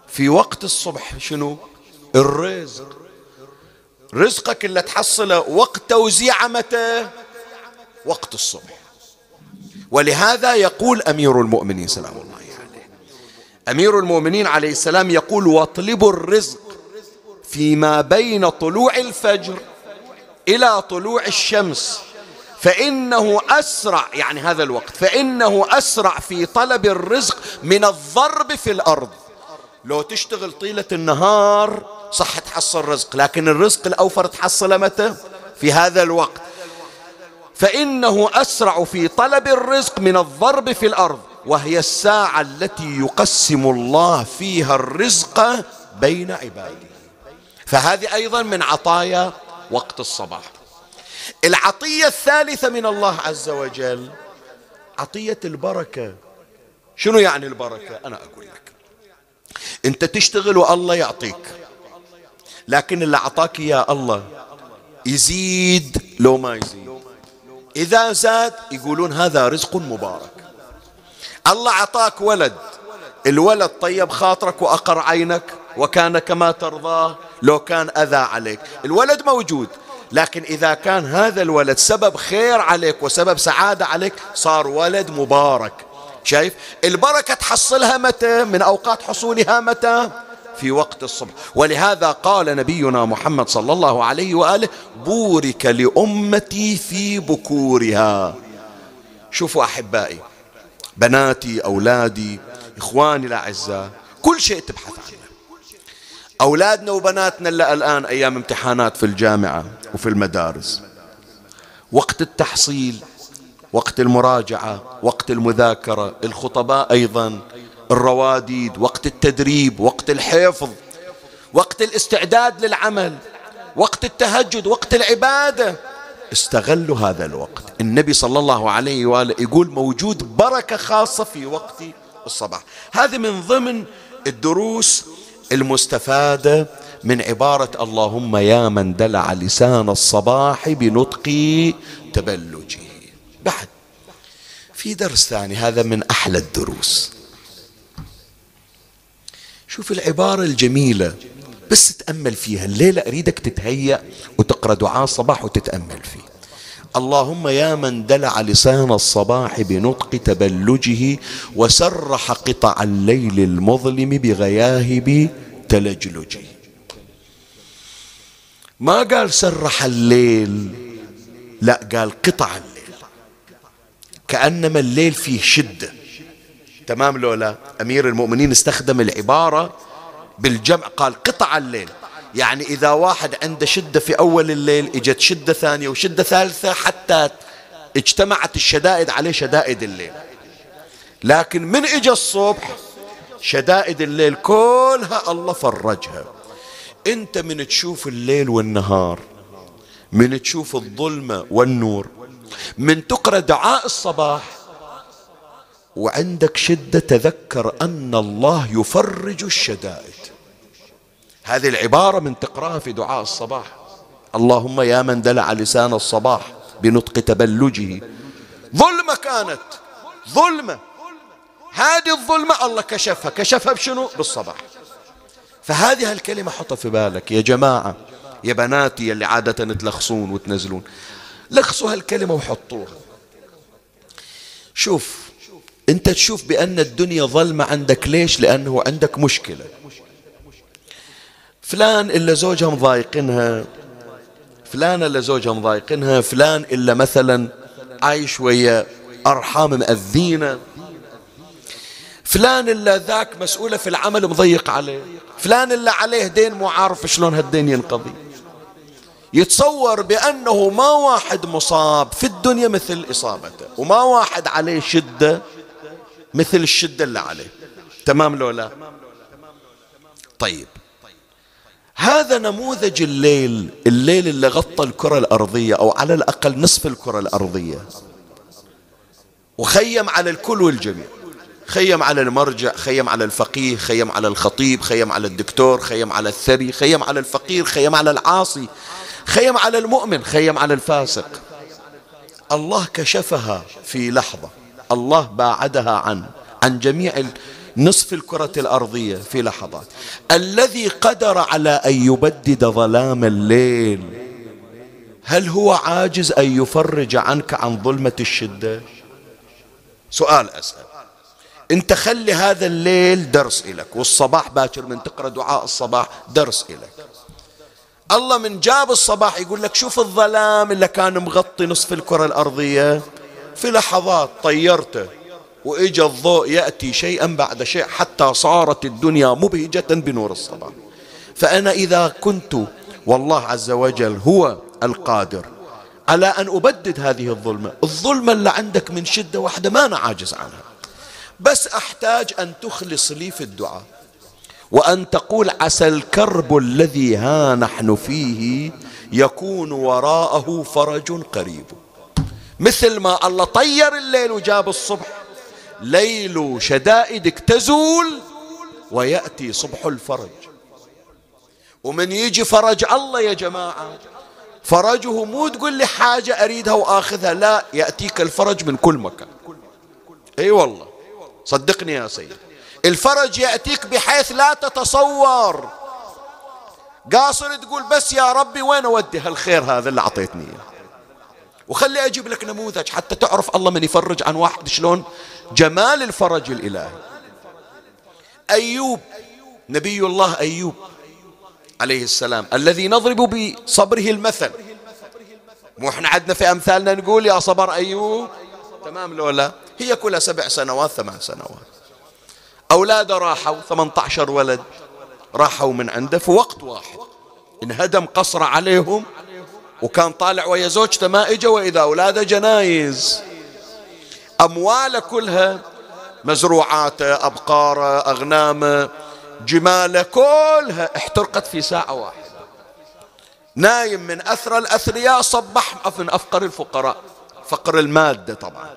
في وقت الصبح شنو؟ الرزق. رزقك اللي تحصله وقت توزيع متى؟ وقت الصبح. ولهذا يقول أمير المؤمنين سلام الله عليه. أمير المؤمنين عليه السلام يقول واطلبوا الرزق فيما بين طلوع الفجر إلى طلوع الشمس فإنه أسرع يعني هذا الوقت فإنه أسرع في طلب الرزق من الضرب في الأرض. لو تشتغل طيلة النهار صح تحصل رزق لكن الرزق الأوفر تحصله متى؟ في هذا الوقت. فإنه أسرع في طلب الرزق من الضرب في الأرض وهي الساعة التي يقسم الله فيها الرزق بين عباده. فهذه أيضا من عطايا وقت الصباح. العطية الثالثة من الله عز وجل عطية البركة. شنو يعني البركة؟ أنا أقول لك. أنت تشتغل والله يعطيك لكن اللي أعطاك يا الله يزيد لو ما يزيد. إذا زاد يقولون هذا رزق مبارك. الله أعطاك ولد. الولد طيب خاطرك وأقر عينك وكان كما ترضاه لو كان أذى عليك. الولد موجود لكن إذا كان هذا الولد سبب خير عليك وسبب سعادة عليك صار ولد مبارك. شايف؟ البركة تحصلها متى؟ من أوقات حصولها متى؟ في وقت الصبح. ولهذا قال نبينا محمد صلى الله عليه وآله بورك لأمتي في بكورها. شوفوا أحبائي بناتي أولادي إخواني الأعزاء كل شيء تبحث عنه. أولادنا وبناتنا اللي الآن أيام امتحانات في الجامعة وفي المدارس. وقت التحصيل وقت المراجعة وقت المذاكرة الخطباء أيضا. الرواديد وقت التدريب وقت الحفظ وقت الاستعداد للعمل وقت التهجد وقت العبادة. استغلوا هذا الوقت. النبي صلى الله عليه وآله يقول موجود بركة خاصة في وقت الصباح. هذه من ضمن الدروس المستفادة من عبارة اللهم يا من دلع لسان الصباح بنطق تبلجه. بعد. في درس ثاني هذا من أحلى الدروس. شوف العبارة الجميلة بس تأمل فيها الليلة أريدك تتهيأ وتقرأ دعاء الصباح وتتأمل فيه. اللهم يا من دلع لسان الصباح بنطق تبلجه وسرح قطع الليل المظلم بغياهب تلجلجه. ما قال سرح الليل لا قال قطع الليل. كأنما الليل فيه شدة. تمام لولا أمير المؤمنين استخدم العبارة بالجمع قال قطع الليل. يعني إذا واحد عنده شدة في أول الليل إجت شدة ثانية وشدة ثالثة حتى اجتمعت الشدائد عليه شدائد الليل. لكن من إجا الصبح شدائد الليل كلها الله فرجها. أنت من تشوف الليل والنهار من تشوف الظلمة والنور من تقرأ دعاء الصباح وعندك شدة تذكر أن الله يفرج الشدائد. هذه العبارة من تقرأها في دعاء الصباح. اللهم يا من دلع لسان الصباح بنطق تبلجه. ظلمة كانت. ظلمة. هذه الظلمة الله كشفها. كشفها بشنو؟ بالصباح. فهذه الكلمة حطها في بالك. يا جماعة يا بناتي اللي عادة تلخصون وتنزلون لخصوا هالكلمة وحطوها. شوف انت تشوف بأن الدنيا ظلمة عندك. ليش؟ لأنه عندك مشكلة. فلان إلا زوجها مضايقنها فلان إلا زوجها مضايقنها فلان إلا مثلا عايش ويا أرحام مأذينة فلان إلا ذاك مسؤولة في العمل مضيق عليه فلان إلا عليه دين مو عارف شلون هالدين ينقضي. يتصور بأنه ما واحد مصاب في الدنيا مثل إصابته وما واحد عليه شدة مثل الشدة اللي عليه. تمام لو لا؟ طيب. هذا نموذج الليل الليل اللي غطى الكرة الأرضية أو على الأقل نصف الكرة الأرضية. وخيم على الكل والجميع. خيم على المرجع خيم على الفقيه خيم على الخطيب خيم على الدكتور خيم على الثري خيم على الفقير خيم على العاصي خيم على المؤمن خيم على الفاسق. الله كشفها في لحظة. الله باعدها عن عن جميع نصف الكرة الأرضية في لحظات الذي قدر على أن يبدد ظلام الليل هل هو عاجز أن يفرج عنك عن ظلمة الشدة؟ سؤال أسأل. انت خلي هذا الليل درس إلك والصباح باكر من تقرأ دعاء الصباح درس إلك الله من جاب الصباح يقول لك شوف الظلام اللي كان مغطي نصف الكرة الأرضية. في لحظات طيرته وإجا الضوء يأتي شيئا بعد شيء حتى صارت الدنيا مبهجة بنور الصباح. فأنا إذا كنت والله عز وجل هو القادر على أن أبدد هذه الظلمة. الظلمة اللي عندك من شدة واحدة ما أنا عاجز عنها. بس أحتاج أن تخلص لي في الدعاء وأن تقول عسى الكرب الذي ها نحن فيه يكون وراءه فرج قريب. مثل ما الله طير الليل وجاب الصبح. ليل شدائدك تزول ويأتي صبح الفرج. ومن يجي فرج الله يا جماعة فرجه مو تقول لي حاجة أريدها وآخذها لا يأتيك الفرج من كل مكان. أي أيوة والله صدقني يا سيد الفرج يأتيك بحيث لا تتصور. قاصر تقول بس يا ربي وين أودي هالخير هذا اللي أعطيتني وخلي أجيب لك نموذج حتى تعرف الله من يفرج عن واحد شلون؟ جمال الفرج الإلهي. أيوب نبي الله أيوب عليه السلام الذي نضرب بصبره المثل. مو إحنا عندنا في أمثالنا نقول يا صبر أيوب. تمام لولا هي كلها سبع سنوات ثمان سنوات. أولاده راحوا 18 ولد راحوا من عنده في وقت واحد. انهدم قصر عليهم وكان طالع ويا زوجته ما إجا وإذا أولاده جنايز. أمواله كلها مزروعاته أبقاره أغنامه جماله كلها احترقت في ساعة واحدة. نايم من أثرى الأثرياء صبح من أفقر الفقراء. فقر المادة طبعا.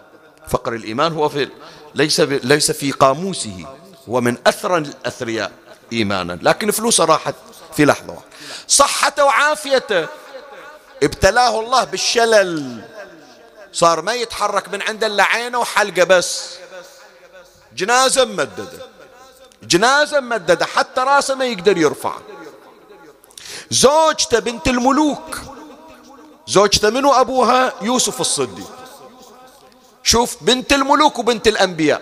فقر الإيمان هو في ليس ليس في قاموسه. هو من أثرى الأثرياء إيمانا. لكن فلوسه راحت في لحظة صحته وعافيته. ابتلاه الله بالشلل. صار ما يتحرك من عند إلا عينه وحلقة بس. جنازة ممددة. جنازة ممددة. حتى راسه ما يقدر يرفع. زوجته بنت الملوك. زوجته منو؟ أبوها يوسف الصديق. شوف بنت الملوك وبنت الأنبياء.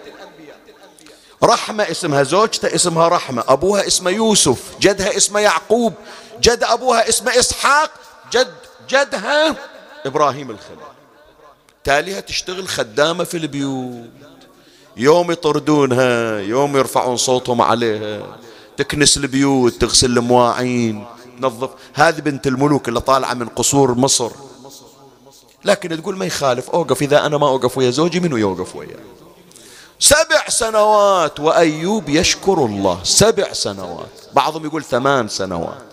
رحمة اسمها زوجته اسمها رحمة. أبوها اسمه يوسف جدها اسمه يعقوب جد أبوها اسمه إسحاق جد جدها إبراهيم الخليل. تاليها تشتغل خدامة في البيوت. يوم يطردونها يوم يرفعون صوتهم عليها. تكنس البيوت تغسل المواعين تنظف. هذه بنت الملوك اللي طالعة من قصور مصر. لكن تقول ما يخالف أوقف. إذا أنا ما أوقف ويا زوجي منو يوقف وياه؟ سبع سنوات وأيوب يشكر الله. سبع سنوات. بعضهم يقول ثمان سنوات.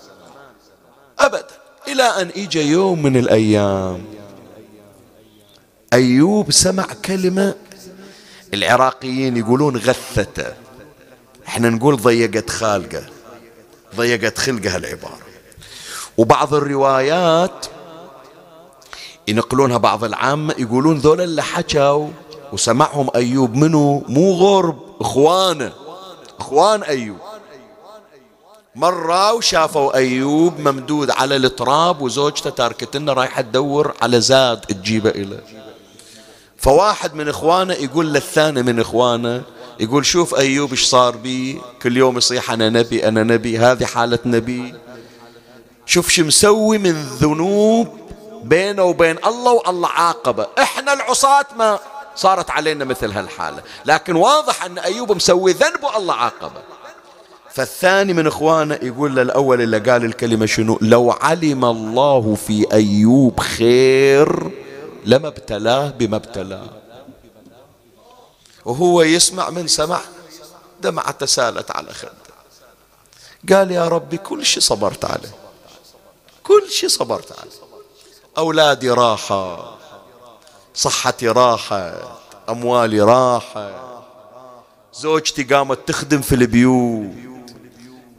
أبدا. إلى أن إجا يوم من الأيام. أيوب سمع كلمة العراقيين يقولون غثته إحنا نقول ضيقت خالقه ضيقت خلقه العبارة. وبعض الروايات ينقلونها بعض العامة يقولون ذولا اللي حكوا وسمعهم أيوب منو؟ مو غرب إخوانه إخوان أيوب. مرة وشافوا أيوب ممدود على التراب وزوجته تاركتنا رايحة تدور على زاد تجيبه إليه فواحد من إخوانه يقول للثاني من إخوانه يقول شوف أيوب إيش صار بي كل يوم يصيح أنا نبي أنا نبي هذه حالة نبي. شوف شو مسوي من ذنوب بينه وبين الله والله عاقبة. إحنا العصاة ما صارت علينا مثل هالحالة. لكن واضح أن أيوب مسوي ذنب والله عاقبة. فالثاني من إخوانه يقول للأول اللي قال الكلمة شنو؟ لو علم الله في أيوب خير لما ابتلاه بما ابتلاه. وهو يسمع من سمع دمعة تسالت على خده. قال يا ربي كل شيء صبرت عليه. كل شيء صبرت عليه. أولادي راحة صحتي راحة أموالي راحة زوجتي قامت تخدم في البيوت.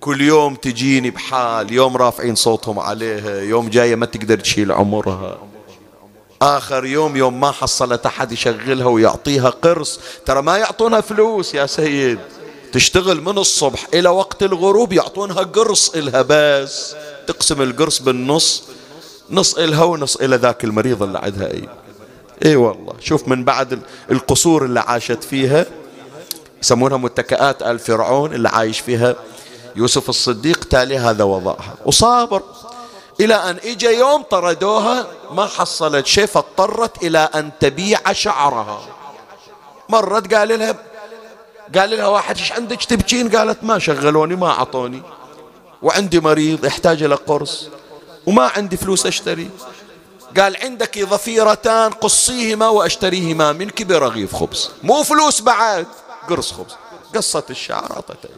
كل يوم تجيني بحال يوم رافعين صوتهم عليها يوم جاية ما تقدر تشيل عمرها. آخر يوم يوم ما حصلت أحد يشغلها ويعطيها قرص. ترى ما يعطونها فلوس يا سيد. تشتغل من الصبح إلى وقت الغروب يعطونها قرص إلها بس. تقسم القرص بالنص نص إلها ونص إلى ذاك المريض اللي عندها أي. إي والله. شوف من بعد القصور اللي عاشت فيها يسمونها متكئات آل فرعون اللي عايش فيها يوسف الصديق تالي هذا وضعها. وصابر إلى أن إجا يوم طردوها ما حصلت شيء فاضطرت إلى أن تبيع شعرها. مرت قال لها قال لها واحد إيش عندك؟ تبكين؟ قالت ما شغلوني ما أعطوني. وعندي مريض يحتاج إلى قرص وما عندي فلوس أشتري. قال عندك ظفيرتان قصيهما وأشتريهما منك برغيف خبز. مو فلوس بعد قرص خبز. قصت الشعر أعطته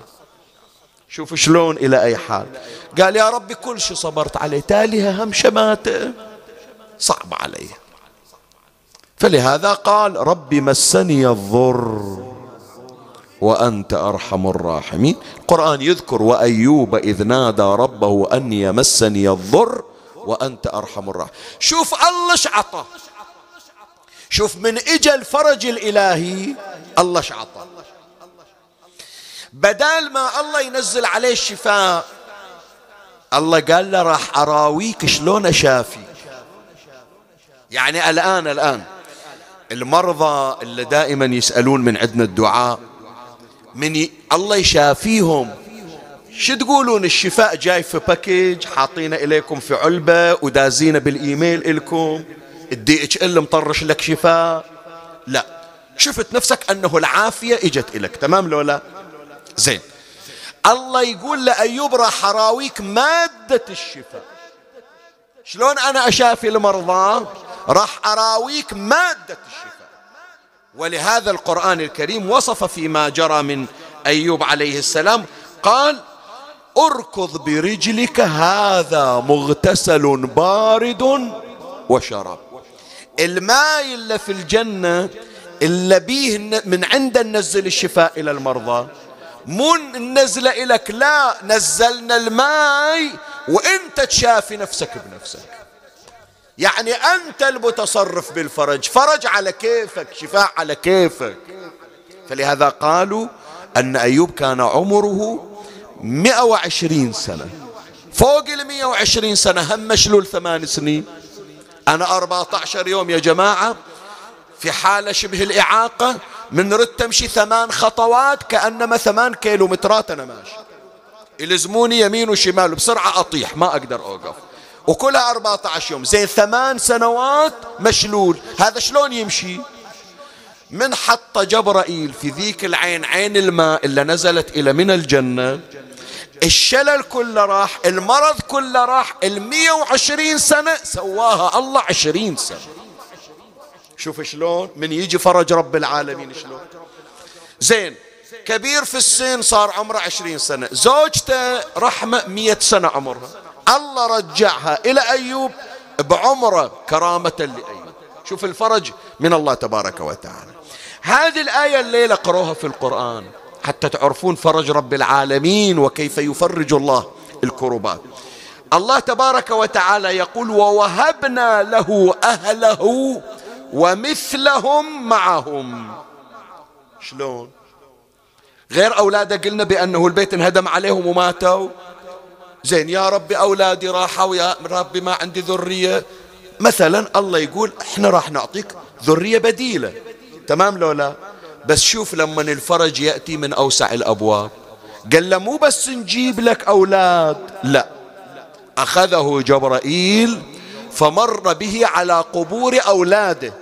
شوف شلون إلى أي حال. قال يا ربي كل شيء صبرت عليه. تاليها هم شماتة. صعب علي فلهذا قال ربي مسني الضر وأنت أرحم الراحمين. القرآن يذكر وأيوب إذ نادى ربه أني مسني الضر وأنت أرحم الراحمين. شوف الله شعطه. شوف من إجا الفرج الإلهي الله شعطه. بدال ما الله ينزل عليه الشفاء الله قال له راح أراويك شلون أشافي. يعني الآن الآن المرضى اللي دائما يسألون من عندنا الدعاء من ي... الله يشافيهم. شو تقولون؟ الشفاء جاي في باكيج حاطينه إليكم في علبة ودازينه بالإيميل إلكم. ال DHL مطرش لك شفاء. لا. شفت نفسك أنه العافية إجت إليك تمام لو لا؟ زين. الله يقول لأيوب راح أراويك مادة الشفاء. شلون أنا أشافي المرضى؟ راح أراويك مادة الشفاء. ولهذا القرآن الكريم وصف فيما جرى من أيوب عليه السلام قال أركض برجلك هذا مغتسل بارد وشراب. الماء اللي في الجنة اللي بيه من عند ننزل الشفاء إلى المرضى مو ننزله إلك لا نزلنا الماء وانت تشافي نفسك بنفسك. يعني أنت المتصرف بالفرج فرج على كيفك شفاء على كيفك. فلهذا قالوا أن أيوب كان عمره 120 سنة. فوق ال 120 سنة هم مشلول ثمان سنين. أنا 14 يوم يا جماعة في حالة شبه الإعاقة من رد تمشي ثمان خطوات كأنما ثمان كيلومترات أنا ماشي. يلزموني يمين وشمال بسرعة أطيح ما أقدر أوقف. وكلها 14 يوم. زين ثمان سنوات مشلول. هذا شلون يمشي؟ من حط جبرائيل في ذيك العين عين الماء اللي نزلت إلى من الجنة. الشلل كله راح المرض كله راح المية وعشرين سنة سواها. الله عشرين سنة. شوف شلون من يجي فرج رب العالمين شلون. زين كبير في السن صار عمره عشرين سنة. زوجته رحمة مية سنة عمرها. الله رجعها إلى أيوب بعمره كرامة لأيوب. شوف الفرج من الله تبارك وتعالى. هذه الآية الليلة قروها في القرآن حتى تعرفون فرج رب العالمين وكيف يفرج الله الكربات. الله تبارك وتعالى يقول ووهبنا له أهله ومثلهم معهم. شلون؟ غير أولادة قلنا بأنه البيت انهدم عليهم وماتوا. زين يا ربي أولادي راحوا يا ربي ما عندي ذرية. مثلا الله يقول إحنا راح نعطيك ذرية بديلة. تمام لو لا؟ بس شوف لما الفرج يأتي من أوسع الأبواب. قال له مو بس نجيب لك أولاد لا. أخذه جبرائيل فمر به على قبور أولاده.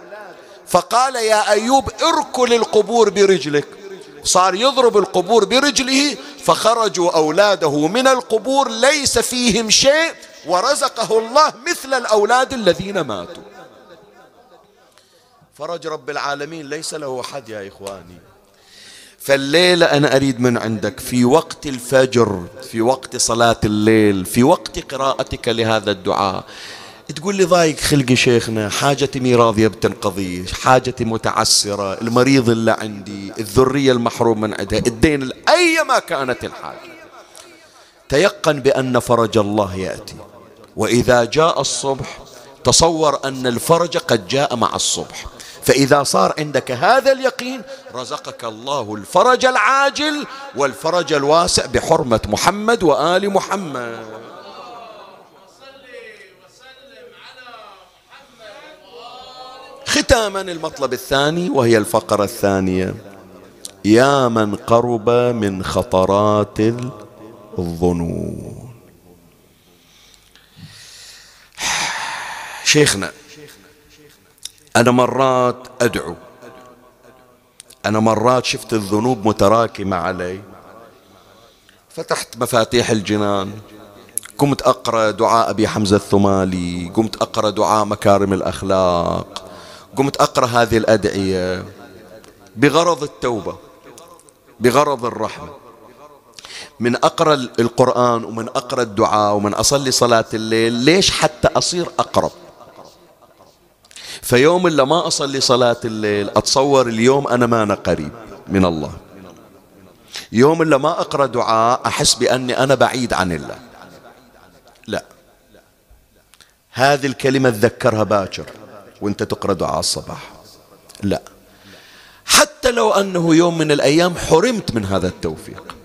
فقال يا أيوب اركل القبور برجلك. صار يضرب القبور برجله فخرجوا أولاده من القبور ليس فيهم شيء ورزقه الله مثل الأولاد الذين ماتوا. فرج رب العالمين ليس له حد يا إخواني. فالليلة أنا أريد من عندك في وقت الفجر في وقت صلاة الليل في وقت قراءتك لهذا الدعاء تقول لي ضايق خلقي شيخنا حاجتي مي راضية بتنقضي حاجتي متعسرة المريض اللي عندي الذرية المحروم من عندها الدين أيما كانت الحاجة. تيقن بأن فرج الله يأتي. وإذا جاء الصبح تصور أن الفرج قد جاء مع الصبح. فإذا صار عندك هذا اليقين رزقك الله الفرج العاجل والفرج الواسع بحرمة محمد وآل محمد. ختاما المطلب الثاني وهي الفقرة الثانية. يا من قرب من خطرات الظنون. شيخنا أنا مرات أدعو. أنا مرات شفت الذنوب متراكمة علي. فتحت مفاتيح الجنان. قمت أقرأ دعاء أبي حمزة الثمالي. قمت أقرأ دعاء مكارم الأخلاق. قمت أقرأ هذه الأدعية. بغرض التوبة بغرض الرحمة. من أقرأ القرآن ومن أقرأ الدعاء ومن أصلي صلاة الليل ليش حتى أصير أقرب؟ فيوم اللي ما أصلي صلاة الليل أتصور اليوم أنا ما أنا قريب من الله. يوم اللي ما أقرأ دعاء أحس بأني أنا بعيد عن الله. لا. هذه الكلمة تذكرها باكر. وانت تقرأ دعاء الصباح. لا. حتى لو أنه يوم من الأيام حرمت من هذا التوفيق.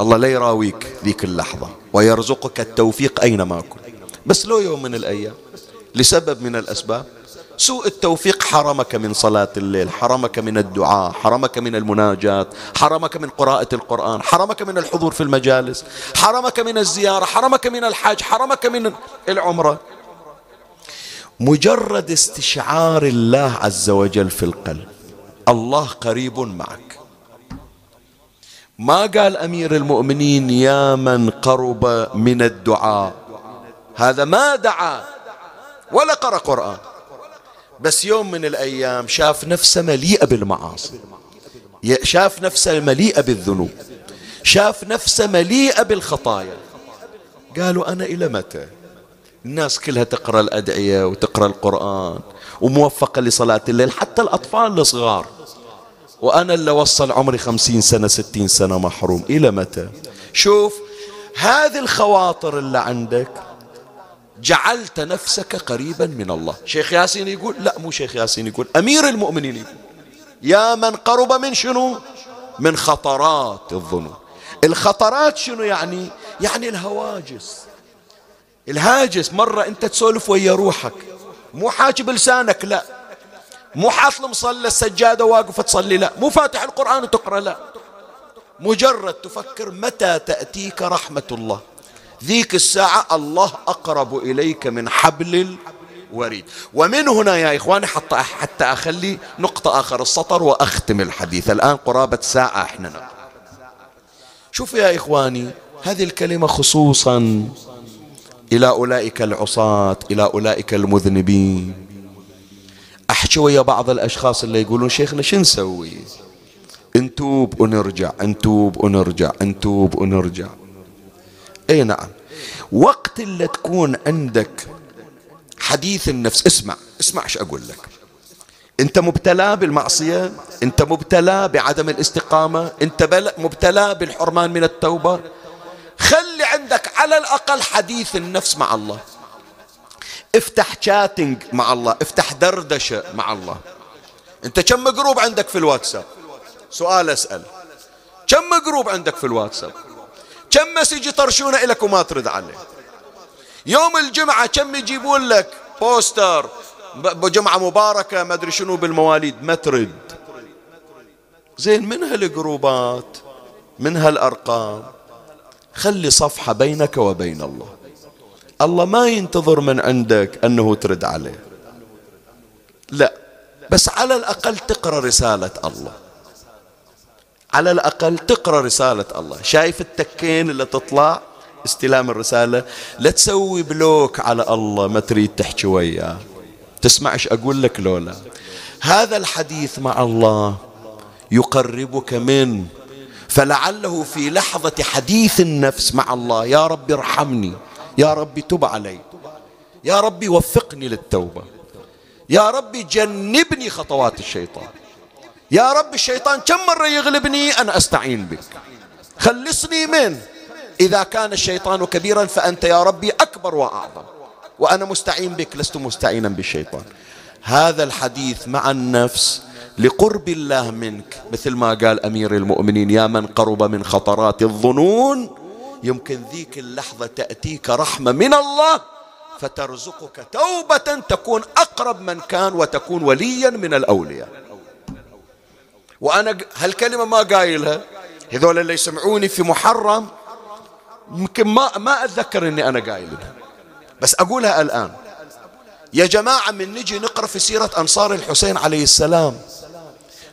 الله لا يراويك ذيك اللحظة ويرزقك التوفيق أينما كنت بس لو يوم من الأيام لسبب من الأسباب سوء التوفيق حرمك من صلاة الليل حرمك من الدعاء حرمك من المناجاة حرمك من قراءة القرآن حرمك من الحضور في المجالس حرمك من الزيارة حرمك من الحج حرمك من العمرة. مجرد استشعار الله عز وجل في القلب. الله قريب معك. ما قال أمير المؤمنين يا من قرب من الدعاء؟ هذا ما دعا ولا قرأ قرآن. بس يوم من الأيام شاف نفسه مليئة بالمعاصي. شاف نفسه مليئة بالذنوب. شاف نفسه مليئة بالخطايا. قالوا أنا إلى متى؟ الناس كلها تقرأ الأدعية وتقرأ القرآن وموفقة لصلاة الليل حتى الأطفال الصغار. وأنا اللي وصل عمري خمسين سنة ستين سنة محروم. إلى متى؟ شوف هذه الخواطر اللي عندك جعلت نفسك قريبا من الله. شيخ ياسين يقول لا مو شيخ ياسين يقول أمير المؤمنين يقول يا من قرب من شنو؟ من خطرات الظنون الخطرات شنو يعني؟ يعني الهواجس. الهاجس مرة انت تسولف ويا روحك. مو حاجب لسانك لا. مو حاط مصلى السجادة واقف تصلي لا. مو فاتح القرآن وتقرأ لا. مجرد تفكر متى تأتيك رحمة الله. ذيك الساعة الله أقرب إليك من حبل الوريد. ومن هنا يا إخواني حتى, حتى أخلي نقطة آخر السطر وأختم الحديث. الآن قرابة ساعة إحنا نقرأ. شوف يا إخواني هذه الكلمة خصوصا إلى أولئك العصاة إلى أولئك المذنبين. أحكي ويا بعض الأشخاص اللي يقولون شيخنا شو نسوي؟ نتوب ونرجع نتوب ونرجع نتوب ونرجع. أي نعم. وقت اللي تكون عندك حديث النفس اسمع اسمع إيش أقول لك. أنت مبتلى بالمعصية أنت مبتلى بعدم الاستقامة أنت مبتلى بالحرمان من التوبة. خلي عندك على الأقل حديث النفس مع الله. افتح شاتنج مع الله افتح دردشة مع الله. انت كم جروب عندك في الواتساب؟ سؤال أسأل. كم group عندك في الواتساب؟ كم message يطرشونه لك وما ترد عليه؟ يوم الجمعة كم يجيبون لك؟ poster بجمعة مباركة ما أدري شنو بالمواليد ما ترد. زين من هالجروبات؟ من هالأرقام؟ خلي صفحة بينك وبين الله. الله ما ينتظر من عندك أنه ترد عليه. لا بس على الأقل تقرأ رسالة الله. على الأقل تقرأ رسالة الله. شايف التكين اللي تطلع؟ استلام الرسالة. لا تسوي بلوك على الله ما تريد تحكي وياه. تسمع إيش أقول لك لولا؟ هذا الحديث مع الله يقربك من فلعله في لحظة حديث النفس مع الله يا رب ارحمني يا رب تب علي يا رب وفقني للتوبة يا رب جنبني خطوات الشيطان يا رب الشيطان كم مرة يغلبني أنا أستعين بك خلصني من إذا كان الشيطان كبيرا فأنت يا ربي أكبر وأعظم وأنا مستعين بك لست مستعينا بالشيطان. هذا الحديث مع النفس لقرب الله منك. مثل ما قال أمير المؤمنين يا من قرب من خطرات الظنون يمكن ذيك اللحظة تأتيك رحمة من الله فترزقك توبة تكون أقرب من كان وتكون وليا من الأولياء. وأنا هالكلمة ما قايلها. هذول اللي يسمعوني في محرم يمكن ما ما أتذكر أني أنا قايلها. بس أقولها الآن. يا جماعة من نجي نقرأ في سيرة أنصار الحسين عليه السلام.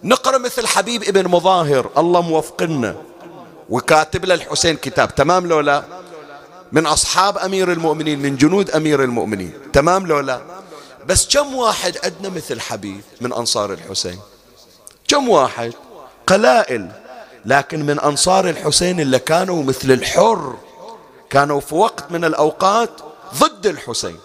نقرأ مثل حبيب ابن مظاهر الله موفقنا. وكاتب له الحسين كتاب تمام لو لا؟ من أصحاب أمير المؤمنين من جنود أمير المؤمنين تمام لو لا؟ بس كم واحد عندنا مثل حبيب من أنصار الحسين؟ كم واحد؟ قلائل. لكن من أنصار الحسين اللي كانوا مثل الحر كانوا في وقت من الأوقات ضد الحسين.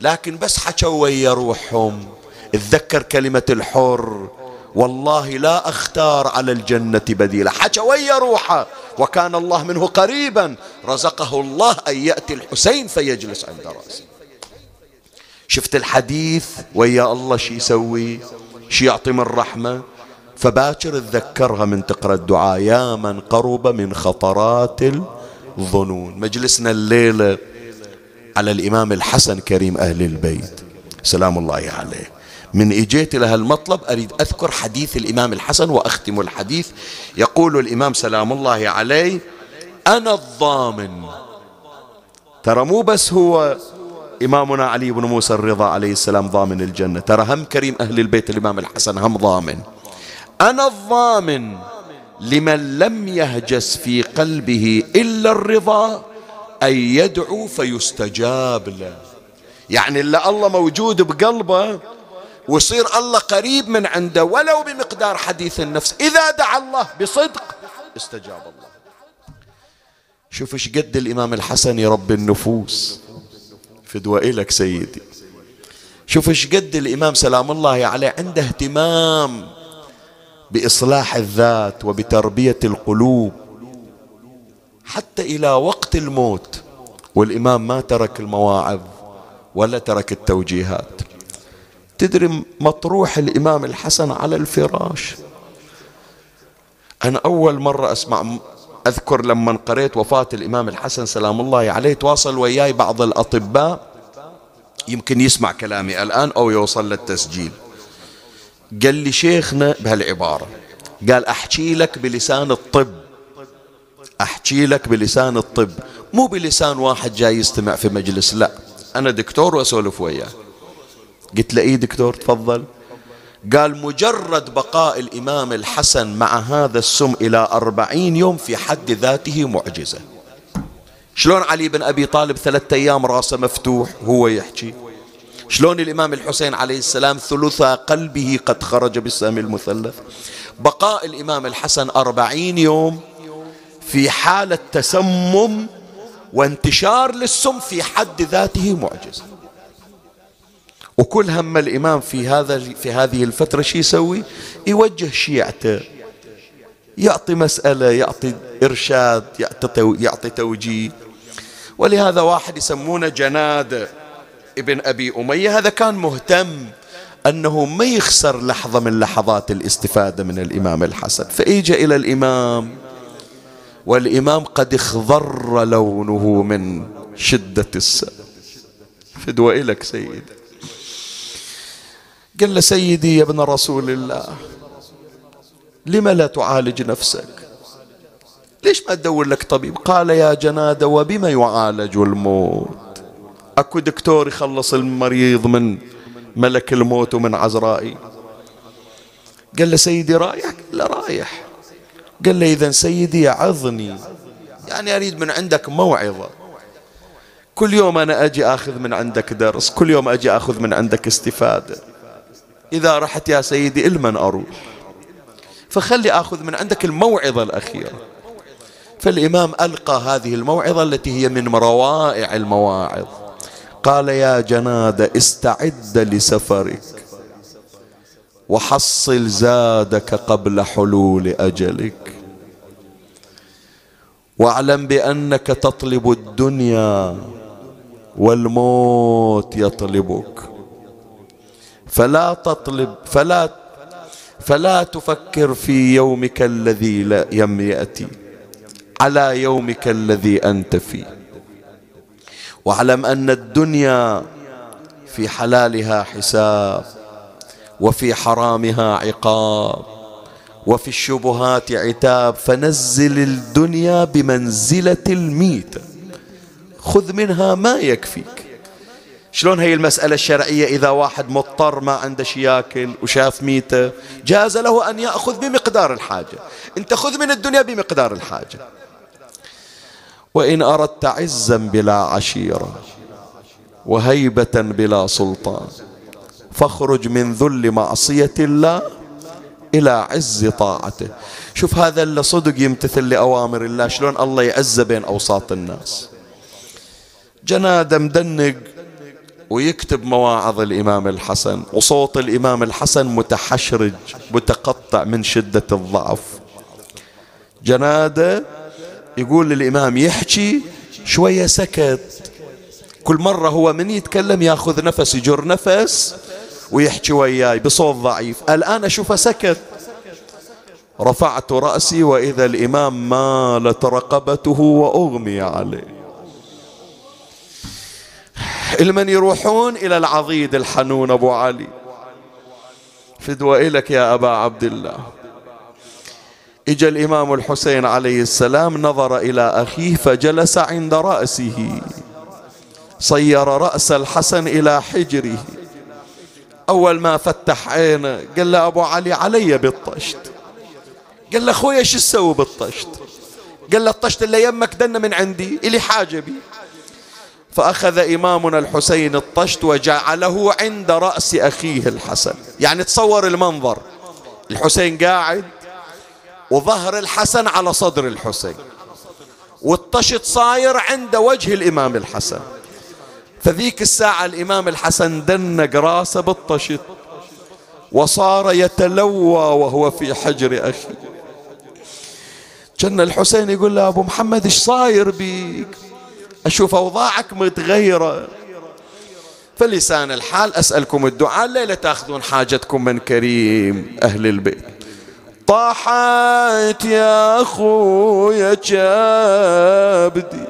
لكن بس حكوا ويا روحهم. اتذكر كلمة الحر. والله لا أختار على الجنة بديلا. حكى ويا روحه. وكان الله منه قريبا. رزقه الله أن يأتي الحسين فيجلس عند رأسه. شفت الحديث؟ ويا الله شي يسوي؟ شي يعطي من رحمة؟ فباكر تذكرها من تقرأ الدعاء. يا من قرب من خطرات الظنون. مجلسنا الليلة على الإمام الحسن كريم أهل البيت. سلام الله عليه. من إجيت إلى هالمطلب أريد أذكر حديث الإمام الحسن وأختم الحديث. يقول الإمام سلام الله عليه أنا الضامن. ترى مو بس هو إمامنا علي بن موسى الرضا عليه السلام ضامن الجنة. ترى هم كريم أهل البيت الإمام الحسن هم ضامن. أنا الضامن لمن لم يهجس في قلبه إلا الرضا. أن يدعو فيستجاب له. يعني اللي الله موجود بقلبه ويصير الله قريب من عنده ولو بمقدار حديث النفس. إذا دعا الله بصدق استجاب الله. شوف إيش قد الإمام الحسن يربي النفوس. فدوى إلك سيدي. شوف إيش قد الإمام سلام الله عليه عنده اهتمام بإصلاح الذات وبتربية القلوب. حتى إلى وقت الموت والإمام ما ترك المواعظ ولا ترك التوجيهات. تدري مطروح الإمام الحسن على الفراش. أنا أول مرة أسمع أذكر لما قريت وفاة الإمام الحسن سلام الله عليه تواصل وياي بعض الأطباء يمكن يسمع كلامي الآن أو يوصل للتسجيل. قال لي شيخنا بهالعبارة قال أحكي لك بلسان الطب. أحكي لك بلسان الطب. مو بلسان واحد جاي يستمع في مجلس لا. أنا دكتور وأسولف وياه. قلت له إيه دكتور؟ تفضل. قال مجرد بقاء الإمام الحسن مع هذا السم إلى أربعين يوم في حد ذاته معجزة. شلون علي بن أبي طالب ثلاثة أيام رأسه مفتوح هو يحكي؟ شلون الإمام الحسين عليه السلام ثلث قلبه قد خرج بالسهم المثلث؟ بقاء الإمام الحسن أربعين يوم في حالة تسمم وانتشار للسم في حد ذاته معجزة. وكل هم الإمام في هذا في هذه الفترة شو يسوي؟ يوجه شيعته يعطي مسألة يعطي إرشاد يعطي, يعطي توجيه. ولهذا واحد يسمونه جناد ابن أبي أمية هذا كان مهتم أنه ما يخسر لحظة من لحظات الاستفادة من الإمام الحسن. فإجا إلى الإمام والإمام قد اخضر لونه من شدة السبب. فدوى إلك سيدي. قال له سيدي يا ابن رسول الله لم لا تعالج نفسك؟ ليش ما تدور لك طبيب؟ قال يا جنادة وبما يعالج الموت؟ أكو دكتور يخلص المريض من ملك الموت ومن عزرائي. قال له سيدي رايح؟ قال له رايح. قال له إذا سيدي عظني. يعني أريد من عندك موعظة. كل يوم أنا أجي أخذ من عندك درس. كل يوم أجي أخذ من عندك استفادة. إذا رحت يا سيدي إلمن أروح. فخلي أخذ من عندك الموعظة الأخيرة. فالإمام ألقى هذه الموعظة التي هي من روائع المواعظ. قال يا جناد استعد لسفرك. وحصل زادك قبل حلول أجلك. واعلم بأنك تطلب الدنيا والموت يطلبك. فلا تطلب فلا فلا تفكر في يومك الذي لا يم يأتي على يومك الذي أنت فيه. واعلم أن الدنيا في حلالها حساب. وفي حرامها عقاب وفي الشبهات عتاب فنزل الدنيا بمنزلة الميتة خذ منها ما يكفيك. شلون هي المسألة الشرعية إذا واحد مضطر ما عنده شي ياكل وشاف ميتة؟ جاز له أن يأخذ بمقدار الحاجة. أنت خذ من الدنيا بمقدار الحاجة. وإن أردت عزا بلا عشيرة وهيبة بلا سلطان. فاخرج من ذل معصية الله إلى عز طاعته. شوف هذا اللي صدق يمتثل لأوامر الله. شلون الله يعز بين أوساط الناس. جنادة مدنق ويكتب مواعظ الإمام الحسن وصوت الإمام الحسن متحشرج متقطع من شدة الضعف. جنادة يقول للإمام يحكي شوية سكت. كل مرة هو من يتكلم ياخذ نفس يجر نفس ويحكي وياي بصوت ضعيف. الآن أشوفه سكت. رفعت رأسي وإذا الإمام مالت رقبته وأغمي عليه. المن يروحون إلى العضيد الحنون أبو علي. فدوى إلك يا أبا عبد الله. إجا الإمام الحسين عليه السلام نظر إلى أخيه فجلس عند رأسه. صير رأس الحسن إلى حجره. أول ما فتح عينه قال له أبو علي علي بالطشت. قال له أخويا شو تسوي بالطشت؟ قال له الطشت اللي يمك دنا من عندي إلي حاجة بي. فأخذ إمامنا الحسين الطشت وجعله عند رأس أخيه الحسن. يعني تصور المنظر. الحسين قاعد وظهر الحسن على صدر الحسين. والطشت صاير عند وجه الإمام الحسن. فذيك الساعة الإمام الحسن دنق راسه بالطشت وصار يتلوى وهو في حجر أخي. كان الحسين يقول له أبو محمد إيش صاير بيك؟ أشوف أوضاعك متغيرة. فلسان الحال أسألكم الدعاء الليلة تأخذون حاجتكم من كريم أهل البيت. طاحت يا أخويا كبدي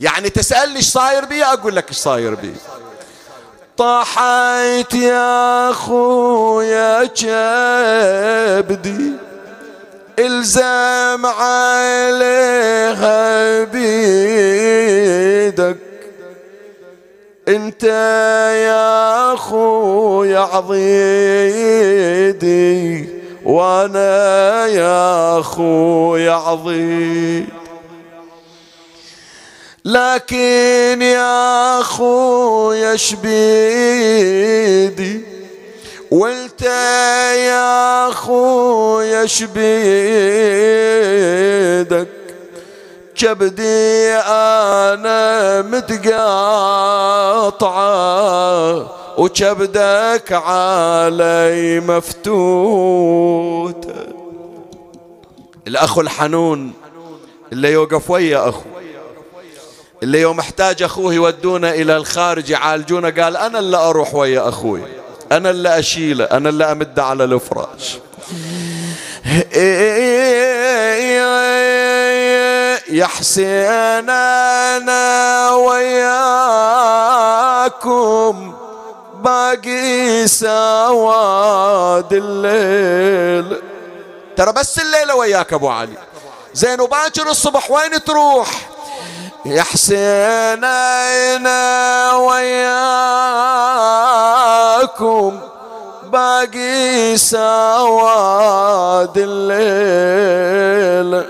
يعني تسألني إيش صاير بي أقول لك إيش صاير بي. طاحت يا أخويا كبدي الزم عليها بيدك. أنت يا أخويا عضيدي وأنا يا أخويا عضيد لكن يا أخويا شبيدي وانت يا أخويا شبيدك كبدي أنا متقاطعة وكبدك علي مفتوت الاخ الحنون اللي يوقف ويا أخو. اللي يوم محتاج أخوه يودونه إلى الخارج يعالجونه قال أنا اللي أروح ويا أخوي أنا اللي أشيله أنا اللي أمده على الفراش. يا حسين أنا وياكم باقي سواد الليل. ترى بس الليلة وياك أبو علي. زين وباكر الصبح وين تروح؟ يا حسين أنا وياكم باقي سواد الليل.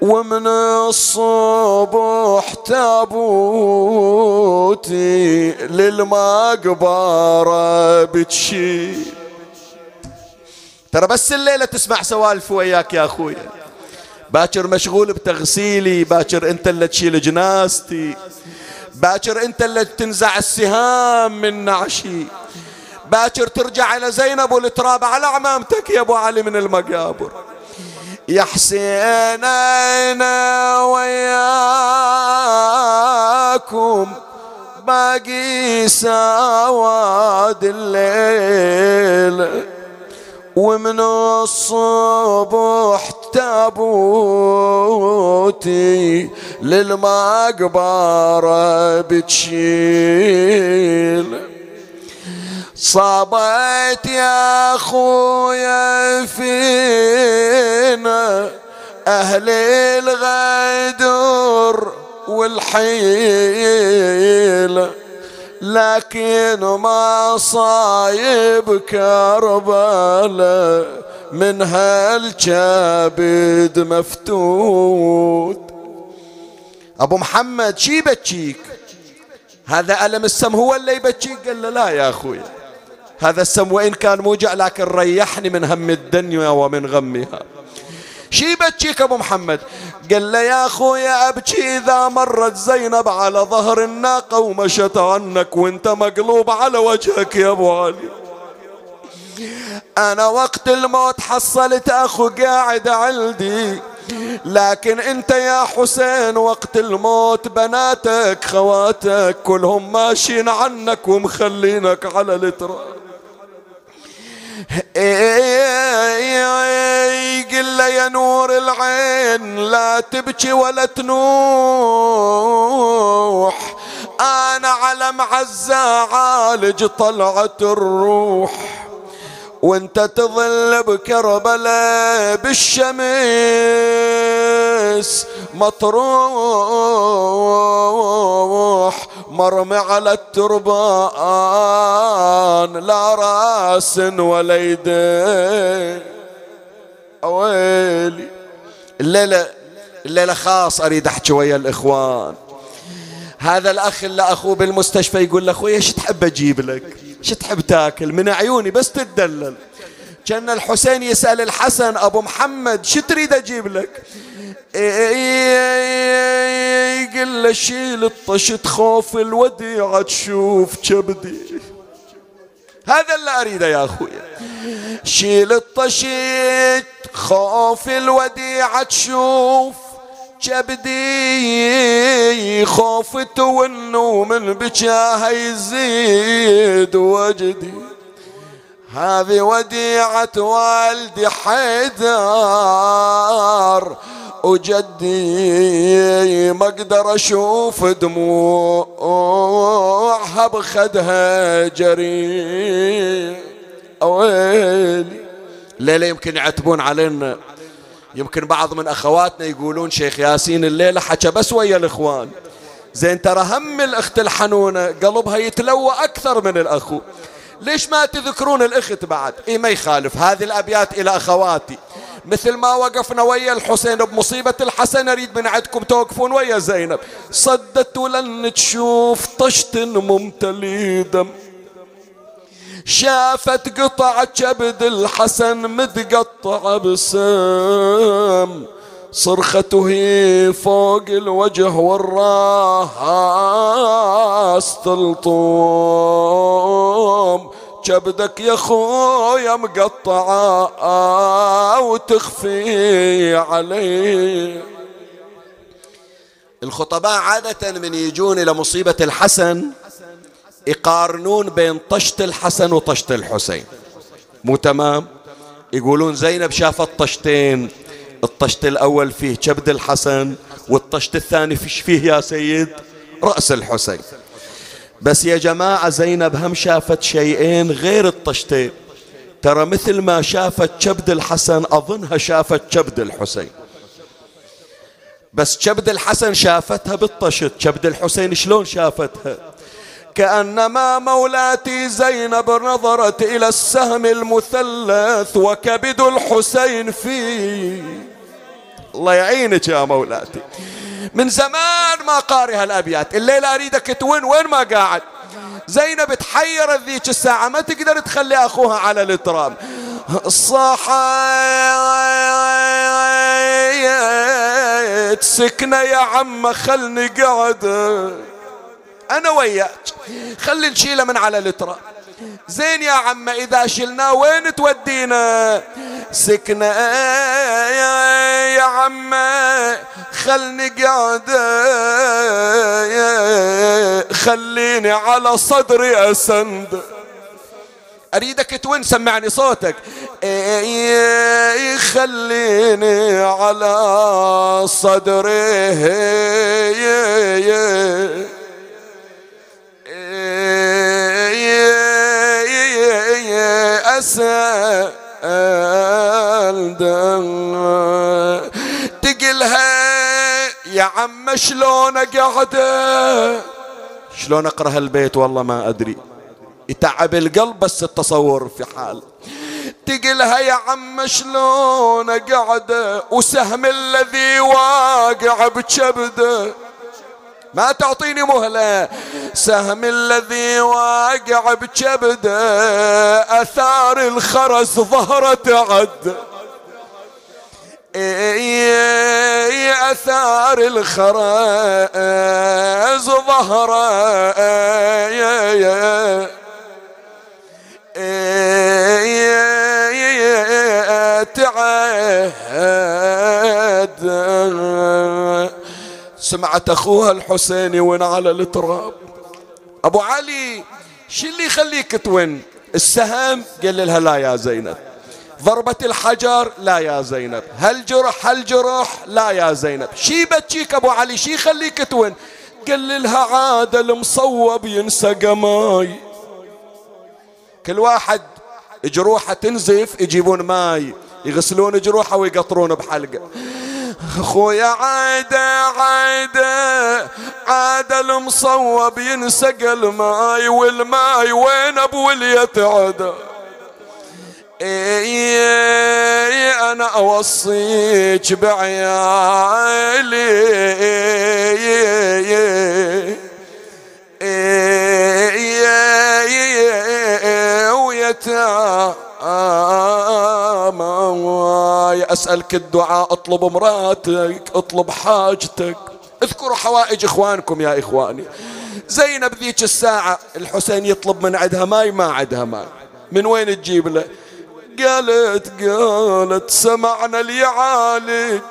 ومن الصبح تابوتي للمقبرة بتشيل ترى بس الليلة تسمع سوالف وياك يا أخوي. باكر مشغول بتغسيلي باكر انت اللي تشيل جناستي باكر انت اللي تنزع السهام من نعشي باكر ترجع إلى زينب والتراب على عمامتك يا أبو علي من المقابر. يا حسين أنا وياكم باقي سواد الليل. ومن الصبح تابوتي للمقبرة بتشيل. صابت يا خويا فينا أهل الغدر والحيل. لكن ما صايب كربلاء من هالكبد مفتوت. أبو محمد شي بتشيك هذا ألم السم؟ هو اللي يبكيك؟ قال له لا يا أخوي. هذا السم وإن كان موجع لكن ريحني من هم الدنيا ومن غمها. شي بتشيك أبو محمد. قال له يا اخويا ابكي إذا مرت زينب على ظهر الناقة ومشت عنك وأنت مقلوب على وجهك يا أبو علي. أنا وقت الموت حصلت أخو قاعد عندي لكن أنت يا حسين وقت الموت بناتك خواتك كلهم ماشيين عنك ومخلينك على التراب قل له يا نور العين لا تبكي ولا تنوح. أنا على معزة عالج طلعت الروح. وانت تظل بكربلاء بالشمس. مطروح مرمي على التربان لا راس ولا يدين أويلي. الليلة الليلة خاص أريد أحكي ويا الإخوان. هذا الأخ اللي أخوه بالمستشفى يقول له أخوي إيش تحب أجيب لك؟ إيش تحب تاكل؟ من عيوني بس تتدلل. كان الحسين يسأل الحسن أبو محمد شو تريد أجيب لك؟ يقول له شيل الطشت خوف الوديعة تشوف كبدي. هذا اللي أريده يا أخوي. شيل الطشت خوف الوديعة تشوف كبدي خوفت والنوم من بجاه يزيد وجدي. هذه وديعة والدي حيدر وجدي ما أقدر أشوف دموعها بخدها جري ويلي الليلة يمكن يعتبون علينا. يمكن بعض من أخواتنا يقولون شيخ ياسين الليلة حكى بس ويا الإخوان. زين ترى هم الأخت الحنونة قلبها يتلوى أكثر من الأخو. ليش ما تذكرون الأخت بعد؟ إي ما يخالف. هذه الأبيات إلى أخواتي. مثل ما وقفنا ويا الحسين بمصيبة الحسن أريد من عندكم توقفون ويا زينب. صدت ولن تشوف طشت ممتلي دم. شافت قطع كبد الحسن متقطع بسم. صرخته هي فوق الوجه والراس تلطم. كبدك يا خويا مقطعة وتخفي علي الخطباء عادة من يجون إلى مصيبة الحسن يقارنون بين طشت الحسن وطشت الحسين. مو تمام؟ يقولون زينب شافت طشتين الطشت الأول فيه كبد الحسن والطشت الثاني فيش فيه يا سيد؟ رأس الحسين. بس يا جماعة زينب هم شافت شيئين غير الطشتين. ترى مثل ما شافت كبد الحسن أظنها شافت كبد الحسين. بس كبد الحسن شافتها بالطشت كبد الحسين شلون شافتها؟ كأنما مولاتي زينب نظرت إلى السهم المثلث وكبد الحسين فيه الله يعينك يا مولاتي. من زمان ما قاري هالابيات الليلة أريدك توين وين ما قاعد؟ زينب تحيرت ذيك الساعة ما تقدر تخلي أخوها على التراب صحيت سكنة يا عم خلني قعد أنا وياك. خلي نشيله من على التراب زين يا عم إذا شلناه وين تودينا؟ سكنة يا عم خلني قاعدة خليني على صدري أسند. أريدك توين سمعني صوتك. خليني على صدري. أسأل تقلها يا عم شلون قعدة شلون اقرا هالبيت والله ما ادري يتعب القلب بس التصور في حال تقلها يا عم شلون قعدة وسهم الذي واقع بكبده ما تعطيني مهلة. سهم الذي واقع بكبده أثار الخرس ظهرت عد. إيه أثار الخرس ظهر تعهد سمعت أخوها الحسين يون على التراب. أبو علي شو اللي يخليك تون؟ السهم قال لها لا يا زينب. ضربة الحجر؟ لا يا زينب. هل جرح هل جرح لا يا زينب. شي بچيك أبو علي؟ شي يخليك تون؟ قال لها عاد المصوب ينسقى ماي. كل واحد جروحة تنزف يجيبون ماي. يغسلون جروحه ويقطرون بحلقة. خويا عايدة عايدة عاد المصوب ينسق الماي والماي وين ابو اليتعدى إيه أنا اوصيك بعيالي ويتامى أسألك الدعاء أطلب مراتك أطلب حاجتك. اذكروا حوائج إخوانكم يا إخواني. زينب ذيك الساعة الحسين يطلب من عندها ماي ما عندها ماي. من وين تجيب له؟ قالت قالت سمعنا ليعالج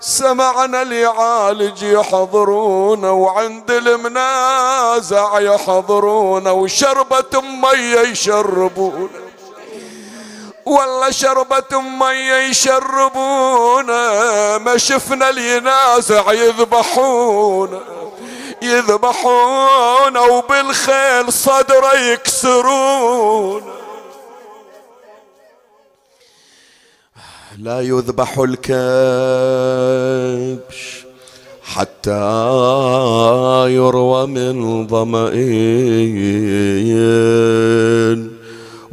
سمعنا ليعالج يحضرون وعند المنازع يحضرون وشربة مية يشربون. والله شربة مية يشربون ما شفنا الينازع يذبحون يذبحون وبالخيل صدره يكسرون لا يذبح الكبش حتى يروى من ظمئين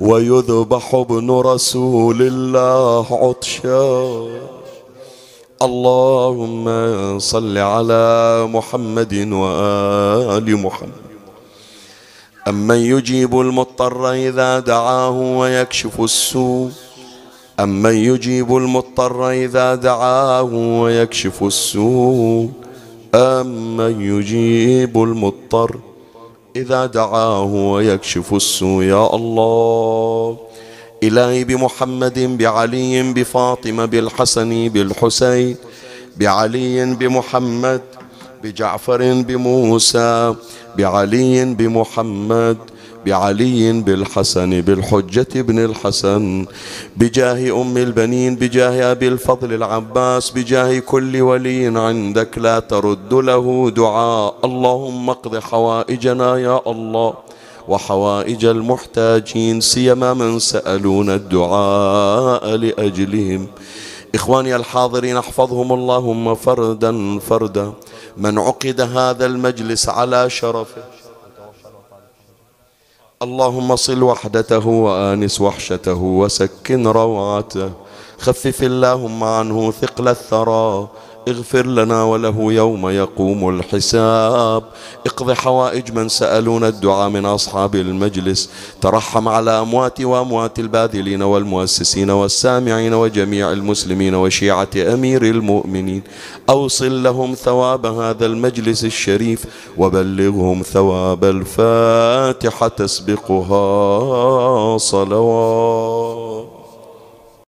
ويذبح ابن رسول الله عطشا. اللهم صل على محمد وآل محمد. أمن يجيب المضطر إذا دعاه ويكشف السوء. أمن يجيب المضطر إذا دعاه ويكشف السوء. أمن يجيب المضطر إذا دعاه ويكشف السوء يا الله. إلهي بمحمد بعلي بفاطمة بالحسن بالحسين بعلي بمحمد بجعفر بموسى بعلي بمحمد بعلي بالحسن بالحجة ابن الحسن بجاه أم البنين بجاه أبي الفضل العباس بجاه كل ولي عندك لا ترد له دعاء. اللهم اقض حوائجنا يا الله وحوائج المحتاجين سيما من سألون الدعاء لأجلهم. إخواني الحاضرين أحفظهم اللهم فردا فردا. من عقد هذا المجلس على شرفه اللهم صل وحدته وآنس وحشته وسكن روعته خفف اللهم عنه ثقل الثرى. اغفر لنا وله يوم يقوم الحساب. اقض حوائج من سألون الدعاء من أصحاب المجلس. ترحم على أموات وأموات الباذلين والمؤسسين والسامعين وجميع المسلمين وشيعة أمير المؤمنين. أوصل لهم ثواب هذا المجلس الشريف وبلغهم ثواب الفاتحة تسبقها صلوات.